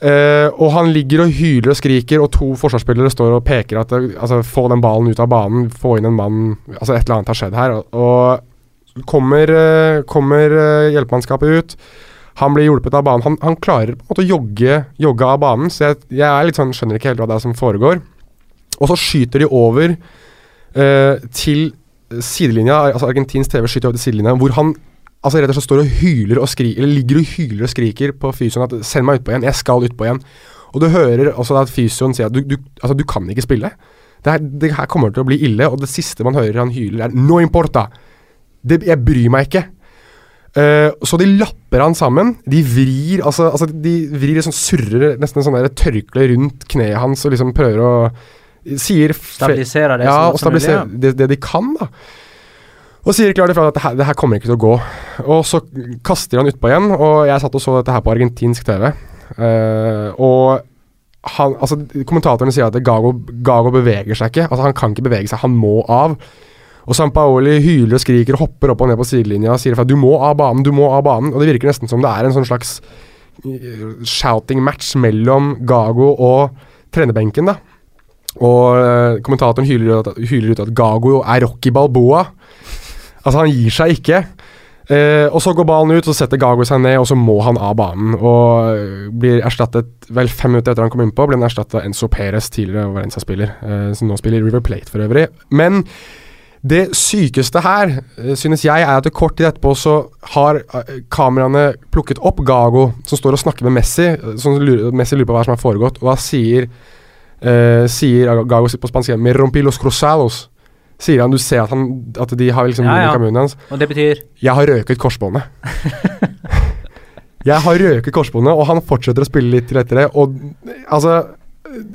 Uh, og han ligger og hyler og skriker, og to forsvarsspillere står og peker at altså, få den ballen ut av banen, få inn en mann Altså et eller annet har skjedd her. Og, og kommer, uh, kommer eh, hjelpemannskapet ut. Han blir hjulpet av banen. Han, han klarer på en måte å jogge, jogge av banen, så jeg, jeg er litt sånn, skjønner ikke helt hva det er som foregår. Og så skyter de over til sidelinja, altså Argentinsk TV skyter over til sidelinja, hvor han altså rett og slett står og hyler og skriker, eller ligger og hyler og skriker på fysioen at 'send meg utpå igjen, jeg skal utpå igjen'. Og du hører også at fysioen sier at du, du, altså, du kan ikke spille. Det her, det her kommer til å bli ille, og det siste man hører han hyler, er 'no importa'. Det, jeg bryr meg ikke. Uh, så de lapper han sammen. De vrir altså, altså de vrir sånn surrer nesten en sånn tørkle rundt kneet hans og liksom prøver å Sier Stabiliserer det ja, og som mulig. stabilisere det, det de kan, da. Og sier klart ifra at det her, det her kommer ikke til å gå. Og så kaster han utpå igjen, og jeg satt og så dette her på argentinsk TV. Uh, og han, altså, kommentatorene sier at Gago, Gago beveger seg ikke. Altså Han kan ikke bevege seg, han må av. Og Sampaoli hyler og skriker og hopper opp og ned på sidelinja og sier at du må av banen, du må av banen. Og det virker nesten som det er en sånn slags eh, shouting match mellom Gago og trenerbenken, da. Og eh, kommentatoren hyler ut, hyler ut at Gago er Rocky Balboa. Altså, han gir seg ikke. Eh, og så går ballen ut, så setter Gago seg ned, og så må han av banen. Og eh, blir erstattet vel fem minutter etter han kom innpå, blir han erstattet av Enzo Perez, tidligere Valencia-spiller, eh, som nå spiller i River Plate for øvrig. Men det sykeste her, eh, synes jeg, er at det kort tid etterpå så har kameraene plukket opp Gago, som står og snakker med Messi. Som Messi lurer på hva som har foregått, og da sier eh, Sier Gago på spansk Me rompí los cruzados. Sier han, Du ser at, han, at de har liksom Ja, ja, munnen hans. Og det betyr Jeg har røket korsbåndet. jeg har røket korsbåndet, og han fortsetter å spille litt til etter det. Og altså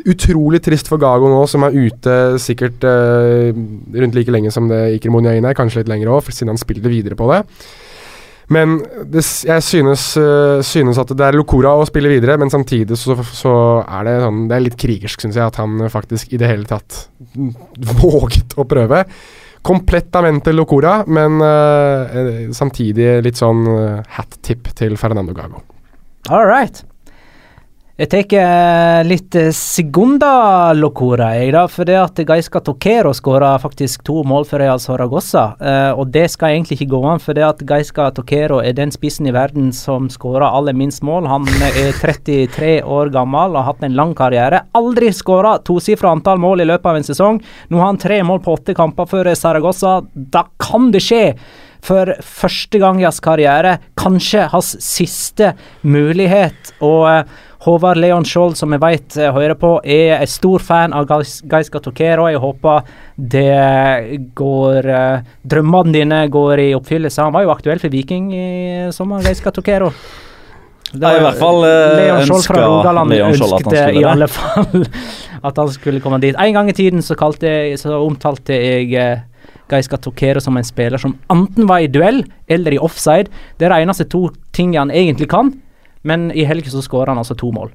Utrolig trist for Gago nå, som er ute sikkert eh, rundt like lenge som det Iker Monjain er, kanskje litt lenger òg, siden han spilte videre på det. Men det, jeg synes, eh, synes at det er locora å spille videre, men samtidig så, så er det sånn Det er litt krigersk, syns jeg, at han faktisk i det hele tatt våget å prøve. Komplettamente locora, men eh, eh, samtidig litt sånn uh, hat tip til Fernando Gago. All right. Jeg tar eh, litt eh, segunda locora, jeg, da. For det at Gaisca Tokero skåra faktisk to mål for Real Saragossa. Uh, og det skal egentlig ikke gå an, for det at Gaisca Tokero er den spissen i verden som skårer aller minst mål. Han er 33 år gammel og har hatt en lang karriere. Aldri skåra tosifra antall mål i løpet av en sesong. Nå har han tre mål på åtte kamper for Saragossa. Da kan det skje! For første gang i hans karriere, kanskje hans siste mulighet. Og eh, Håvard Leon Skjold, som jeg vet eh, hører på, er en stor fan av Gaiska Tokero. Jeg håper det går eh, Drømmene dine går i oppfyllelse. Han var jo aktuell for Viking i sommer, Gaiska Tokero. Det Ja, i hvert fall, eh, Leon Skjold fra Rogaland ønsket i alle fall at han skulle komme dit. En gang i tiden så, jeg, så omtalte jeg Gaiska Tokero som en spiller som enten var i duell eller i offside. Det er de eneste to tingene han egentlig kan, men i helg så skårer han altså to mål.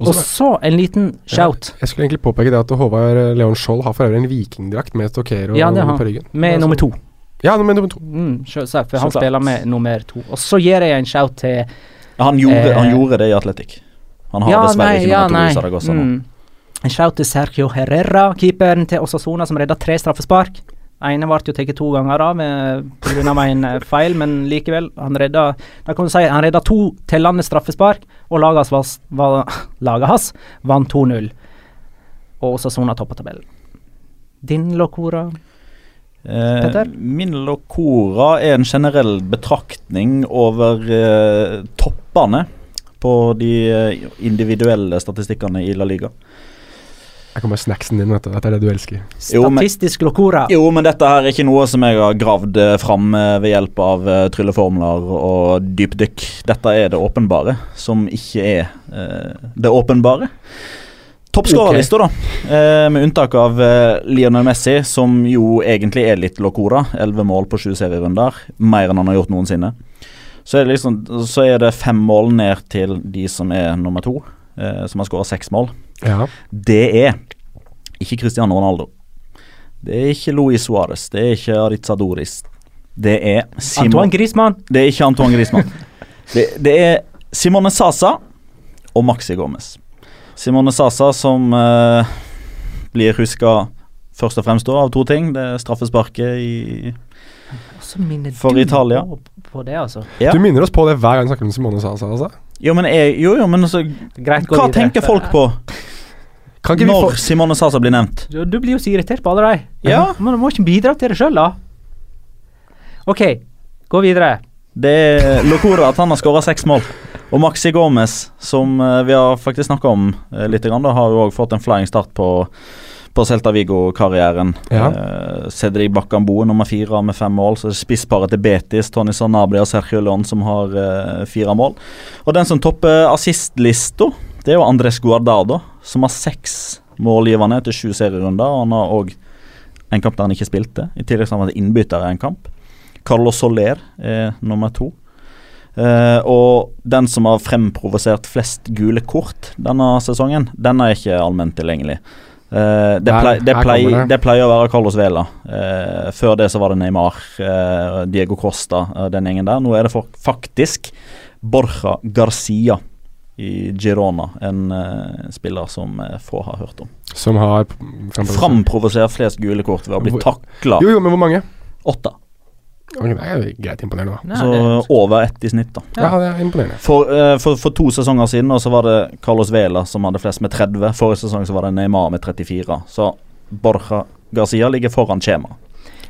Og Og så- en liten shout Jeg skulle egentlig påpeke det at Håvard Leon Skjold har for øvrig en vikingdrakt med Stokero Ja, på ryggen. med Altså- nummer to. Ja, med nummer to. Mm, selvsagt, for han klart. spiller med nummer to. Og så gir jeg en shout til Han gjorde, Eh, han gjorde det i Atletic. Han har Ja, dessverre nei, ikke ja, nummer to i Zaragoza nå. Mm. En shout til Sergio Herrera, keeperen til Osasona, som redda tre straffespark. Ene ble jo tatt to ganger av pga. en eh, feil, men likevel. Han redda da kan du si, han redda to tellende straffespark, og laget hans, var, laget hans vant 2-0. Og Osasona toppa tabellen. Din Locora? Eh, Petter? min locora er en generell betraktning over eh, toppene på de eh, individuelle statistikkene i La Liga. Her kommer snacksen din, vet du. Dette er det du elsker. Statistisk Locora. Jo, men dette her er ikke noe som jeg har gravd eh, fram eh, ved hjelp av eh, trylleformler og dypdykk. Dette er det åpenbare, som ikke er uh, det åpenbare. Toppskårerlista, da. Eh, med unntak av eh, Lionel Messi, som jo egentlig er litt locora. Elleve mål på sju serierunder. Mer enn han har gjort noensinne. Så er, det liksom, så er det fem mål ned til de som er nummer to, som har skåra seks mål. Ja. Det er ikke Cristiano Ronaldo. Det er ikke Luis Suárez. Det er ikke Aritza Doris. Det er Simon Antoine Griezmann. Det er ikke Antoine Griezmann. det, det er Simone Sasa og Maxi Gomez. Simone Sasa som eh, blir huska først og fremst da av to ting. Det er straffesparket i Så minner For du Italia. På, på det, altså. Ja. Du minner oss på det hver gang vi snakker om Simone Sasa. Altså. Jo, men, jeg, jo, jo, men altså, Greit, hva videre. tenker folk på Kan ikke vi når få Simone Sasa blir nevnt? Du, du blir jo så irritert på alle de. Ja. Men du må ikke bidra til det sjøl, da. OK, gå videre. Det er Locora at han har skåra seks mål. Og Maxi Gomez, som eh, vi har faktisk snakka om uh, litt, da, har jo òg fått en flying start på, på Celta Vigo-karrieren. Ja. Uh, Cedric Bakambo nummer fire med fem mål. Så spissparet til Betis, Tony Sanabria og Sergio León som har eh, fire mål. Og den som topper assistlista, det er jo Andres Guardado, som har seks målgivende etter sju serierunder. Og han har òg en kamp der han ikke spilte. I tillegg har han vært innbytter i en kamp. Carlos Soler er nummer to. Uh, og den som har fremprovosert flest gule kort denne sesongen, den er ikke allment tilgjengelig. Eh, det, plei, det, plei, det. pleier å være Carlos Vela. Uh, før det så var det Neymar, uh, Diego Costa, den gjengen der. Nå er det faktisk Borja Garcia i Girona, en spiller som få har hørt om. Som har framprovosert- flest gule kort ved å bli takla. Jo, jo, men hvor mange? Åtte. Det er greit imponerende, da. Så over ett i snitt, da. Ja, det er imponerende. For, uh, for, for to sesonger siden så var det Carlos Vela som hadde flest med 30. Forrige sesong så var det Neymar med 34. Så Borja Garcia ligger foran skjemaet.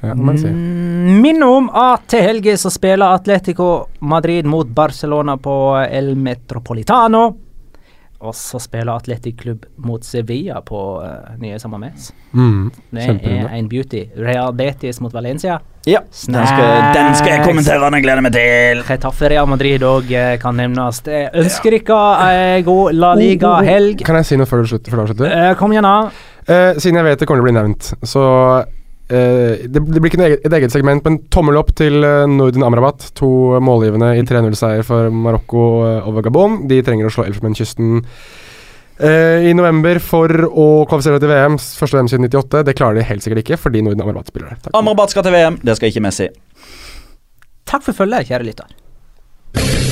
Ja. Mm, Minne om at til helga så spiller Atletico Madrid mot Barcelona på El Metropolitano. Og så spiller Atletic Klubb mot Sevilla på uh, nye Samames. Mm, Det er en beauty. Real Betis mot Valencia. Ja, den skal, den skal jeg kommentere, den gleder jeg meg til. Getafe Real Madrid òg kan nevnes. Jeg ønsker dere ei god La Liga-helg. Kan jeg si noe før du slutter? Før du avslutter? Eh, kom igjen, da. Uh, siden jeg vet det kommer til å bli nevnt, så eh, det, det blir ikke eget, et eget segment, men tommel opp til uh, Nordin Amrabat. To målgivende i 3-0-seier for Marokko eh, over Gabon. De trenger å slå Elfenbenskysten eh, i november for å kvalifisere til VM. Første VM siden 98. Det klarer de helt sikkert ikke, fordi Nordin Amrabat spiller der. Amrabat skal til VM, det skal ikke Messi. Takk for følget, kjære lytter.